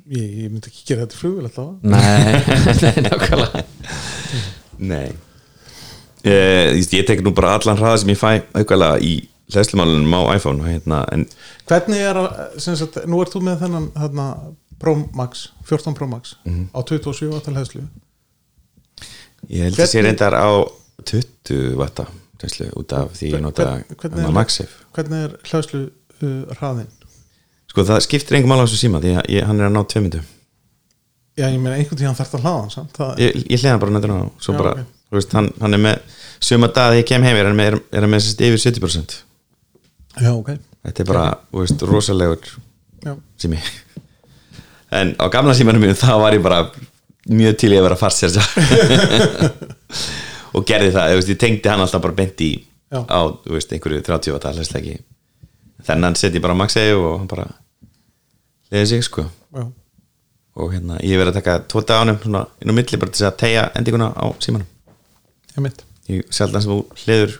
Speaker 4: Ég, ég myndi ekki gera þetta í flugvél alltaf
Speaker 3: nei, nei, nákvæmlega.
Speaker 2: Nei. Uh, Ég tek nú bara allan hraða sem ég fæ aukalega í hlæslumálunum á iPhone hérna, en
Speaker 4: Hvernig er að, nú ert þú með þennan þarna, Pro Max, 14 Pro Max
Speaker 2: Mhm.
Speaker 4: á 27 wattal hæðslu
Speaker 2: ég held að sé
Speaker 4: Hvernig-
Speaker 2: reyndar á 20 watta hlæslu, út af því ég nota
Speaker 4: Hvern- hvernig
Speaker 2: hérna
Speaker 4: er-
Speaker 2: Maxif
Speaker 4: Hvernig er hlæðslu uh, hraðinn?
Speaker 2: Sko það skiptir engum á þessu síma því að ég, hann er að ná tvei myndu
Speaker 4: Já, ég meina einhvern tíðan þarf það hlaðan samt það,
Speaker 2: Ég, ég hliða bara nættur á svo
Speaker 4: Já,
Speaker 2: bara,
Speaker 4: ok.
Speaker 2: þú veist, hann, hann er með suma dag þegar ég kem heim er hann með, er hann með sérst yfir 70%
Speaker 4: Já, ok.
Speaker 2: Þetta er bara, þú veist, rosalegur
Speaker 4: Já,
Speaker 2: sími. En á gamla símanum mínu þá var ég bara mjög til í að vera fast sérsa og gerði það, þú veist, ég tengdi hann alltaf bara beint í
Speaker 4: Já.
Speaker 2: á, þú veist, einhverju 30 watt hlæsleiki þennan seti ég bara maxi og hann bara leiði sig, sko.
Speaker 4: Já,
Speaker 2: og hérna, ég verið að taka tvo daganum svona inn á milli bara til að tegja endinguna á símanum.
Speaker 4: Ég mitt
Speaker 2: ég sjaldan sem þú hliður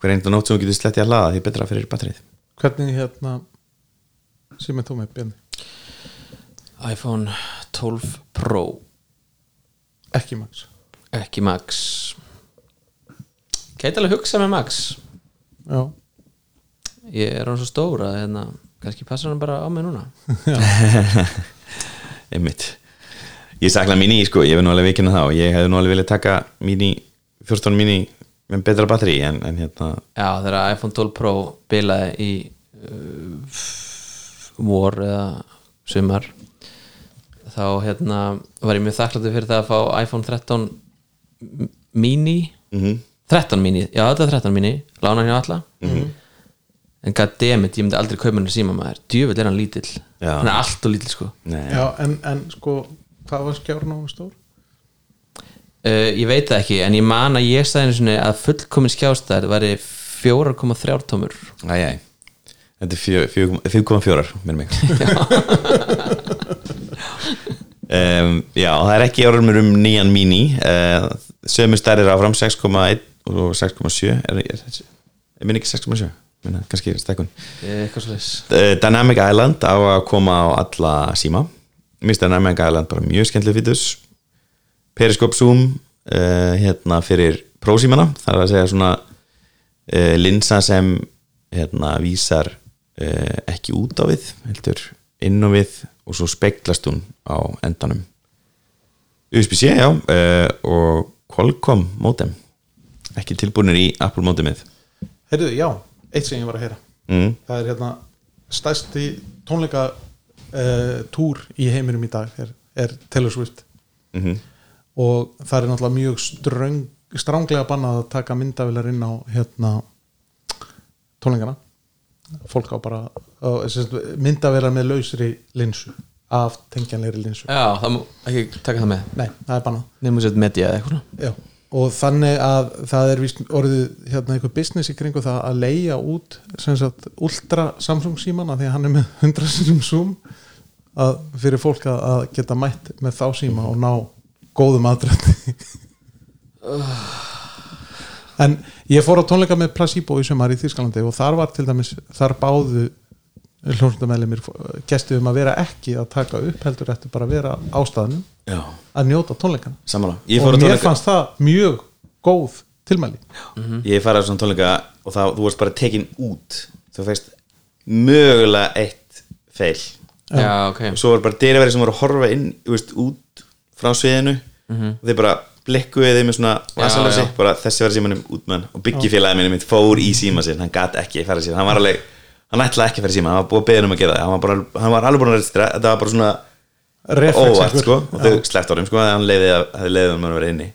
Speaker 2: hver einnig nótt sem þú getur slettið að hlaða því betra fyrir batterið.
Speaker 4: Hvernig hérna sem er þú með Bjarni?
Speaker 3: iPhone 12 Pro.
Speaker 4: Ekki Max.
Speaker 3: Ekki Max Gæti alveg hugsa með Max.
Speaker 4: Já,
Speaker 3: Ég er hann svo stór að hérna, kannski passar hann bara á mig núna.
Speaker 2: Einmitt. Ég sakna mini, sko, ég hef nú alveg vikina það og ég hef nú alveg viljað taka mini 14 mini með betra batteri en, en hérna,
Speaker 3: Já, þegar iPhone 12 Pro bilaði í uh, vor eða sumar þá hérna var ég mjög þakkláttur fyrir það að fá iPhone 13 mini.
Speaker 2: Mm
Speaker 3: 13 mini, já þetta er 13 mini lána hann hjá alla en goddammit, ég myndi aldrei kaupa hann síma maður. Djöfull er hann lítill.
Speaker 2: Já.
Speaker 3: hann er allt og lítill sko.
Speaker 2: Nei,
Speaker 4: já en, en sko hvað var skjárn á hann stór?
Speaker 3: uh, ég veit það ekki, en ég man að ég sagði einu sinni að fullkomin skjástæð væri 4,3 tómur.
Speaker 2: Æj, æj. Þetta er fjö- fjö- 5,4 með mig. Um, já, það er ekki orðumur um nýjan mini. Uh, sömu stærðir áfram 6,1 og 6,7 er, er, er, minn ekki 6,7 Minna, kannski stekkun Dynamic Island á að koma á alla síma. Mér finnst Dynamic Island bara mjög skemmtileg fítus Periscope Zoom uh, hérna fyrir prósímana það er að segja svona uh, linsa sem hérna vísar uh, ekki út á við heldur inn á við og svo speglast hún á endanum. USB-C, já og Qualcomm modem ekki tilbúinir í Apple modemið
Speaker 4: Heyrðu, já, eitt sem ég var að heyra.
Speaker 2: Mm.
Speaker 4: það er hérna stærsti tónleika uh, túr í heiminum í dag er, er Taylor Swift.
Speaker 2: Mm
Speaker 4: og það er náttúrulega mjög ströng, stránglega bannað að taka myndavilar inn á hérna tónleikana. Fólk á bara á, myndavilar með lausri linsu af tengjanlegri linsu.
Speaker 3: Já, það má ekki taka það með.
Speaker 4: Nei, það er bannað.
Speaker 3: Nefnum sér media eða eitthvað.
Speaker 4: Já, og þannig að það er orðið hérna einhver business í kringu það að leia út sem sagt ultra Samsung símana því að hann er með 100 sinum zoom að fyrir fólk að, að geta mætt með þá síma og ná góðum aðdrætti. En ég fór á tónleika með Placebo í sumar í Þýskalandi og þar var til dæmis þar báðu hljómsundamælimir gestið um að vera ekki að taka upp heldur eftir bara að vera ástæðanum
Speaker 2: Já,
Speaker 4: að njóta tónleikana.
Speaker 2: Samanlega Ég
Speaker 4: og mér
Speaker 2: tónleika
Speaker 4: fannst það mjög góð tilmæli.
Speaker 2: Ég farið á svona tónleika og það, þú varst bara tekin út. Þú feist mögulega eitt feil
Speaker 3: Já, ok.
Speaker 2: Og svo var bara dyriveri sem voru að horfa inn þú veist, út frá sviðinu. Og þeir bara blikkuði þeim með svona
Speaker 3: já.
Speaker 2: bara þessi var símanum út með hann og byggjifélagi minni mitt fór í síma sinn. Hann gat ekki að fara síma, hann var alveg hann ætlaði ekki að fara síma, hann var búið að beða um að gera það. Hann var, bara, hann var alveg búin að registra, þetta var bara svona
Speaker 4: Reflex
Speaker 2: óvart sko. Og þau sleppt orðum sko, að hann leiði að um að vera inni.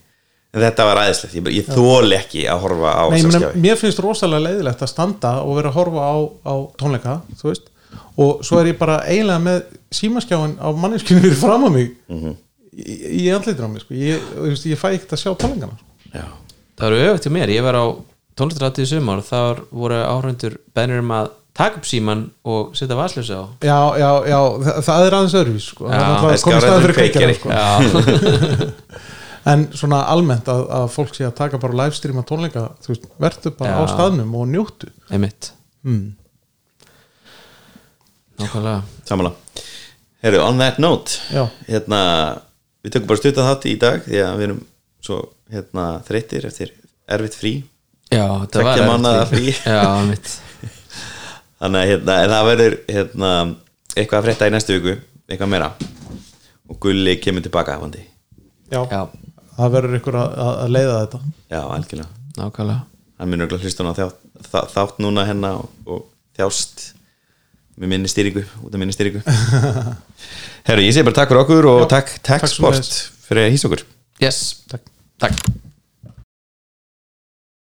Speaker 2: En þetta var aðeinslegt, ég, ég þóli ekki að horfa á
Speaker 4: Nei, ég
Speaker 2: skjafi
Speaker 4: mér finnst rosalega leiðilegt að standa og vera að horfa á, á tónleika þú veist, og svo er ég bara eiginlega með símaskjáin á manneskinu fyrir fram á mig
Speaker 2: Mhm.
Speaker 4: í, í andlitur á mig sko. ég, þú veist, ég fæ ekkert að sjá tónleikana sko.
Speaker 2: Já.
Speaker 3: Það eru til mér, ég var á tónlistaráttið í sumar og þar voru áhraundur bennir um að taka upp síman og setja vaslösa á
Speaker 4: já, já, já, það, það er aðeins öðruvís sko. Komið
Speaker 2: en
Speaker 4: fyrir
Speaker 2: kveikjari.
Speaker 4: sko. En svona almennt að, að fólk sé að taka bara livestreama tónleika þú veist, verður bara
Speaker 3: Já.
Speaker 4: á staðnum og njóttu
Speaker 3: einmitt
Speaker 4: mm.
Speaker 3: Nákvæmlega
Speaker 2: Samanlega Herru, on that note
Speaker 4: Já.
Speaker 2: hérna, við tökum bara stuttan þátt í dag því að við erum svo hérna, þreyttir eftir erfitt frí
Speaker 3: Já, það var erfitt frí. Já, mitt
Speaker 2: þannig að hérna, það verður hérna, eitthvað að frétta í næstu viku eitthvað meira. Og Gulli kemur tilbaka vandi.
Speaker 4: Já.
Speaker 3: Já,
Speaker 4: það verður ykkur að, að að leiða þetta.
Speaker 2: Já, algjörlega.
Speaker 3: Nákvæmlega.
Speaker 2: Hann munur örugglega hlusta á þátt, þátt, þátt núna hérna og, og þjást með minni stýringu út af minni stýringu. Herru, ég segi bara takk fyrir okkur og takk, takk,
Speaker 4: takk
Speaker 2: sport fyrir að hýsa okkur.
Speaker 3: Yes,
Speaker 4: Takk.
Speaker 3: takk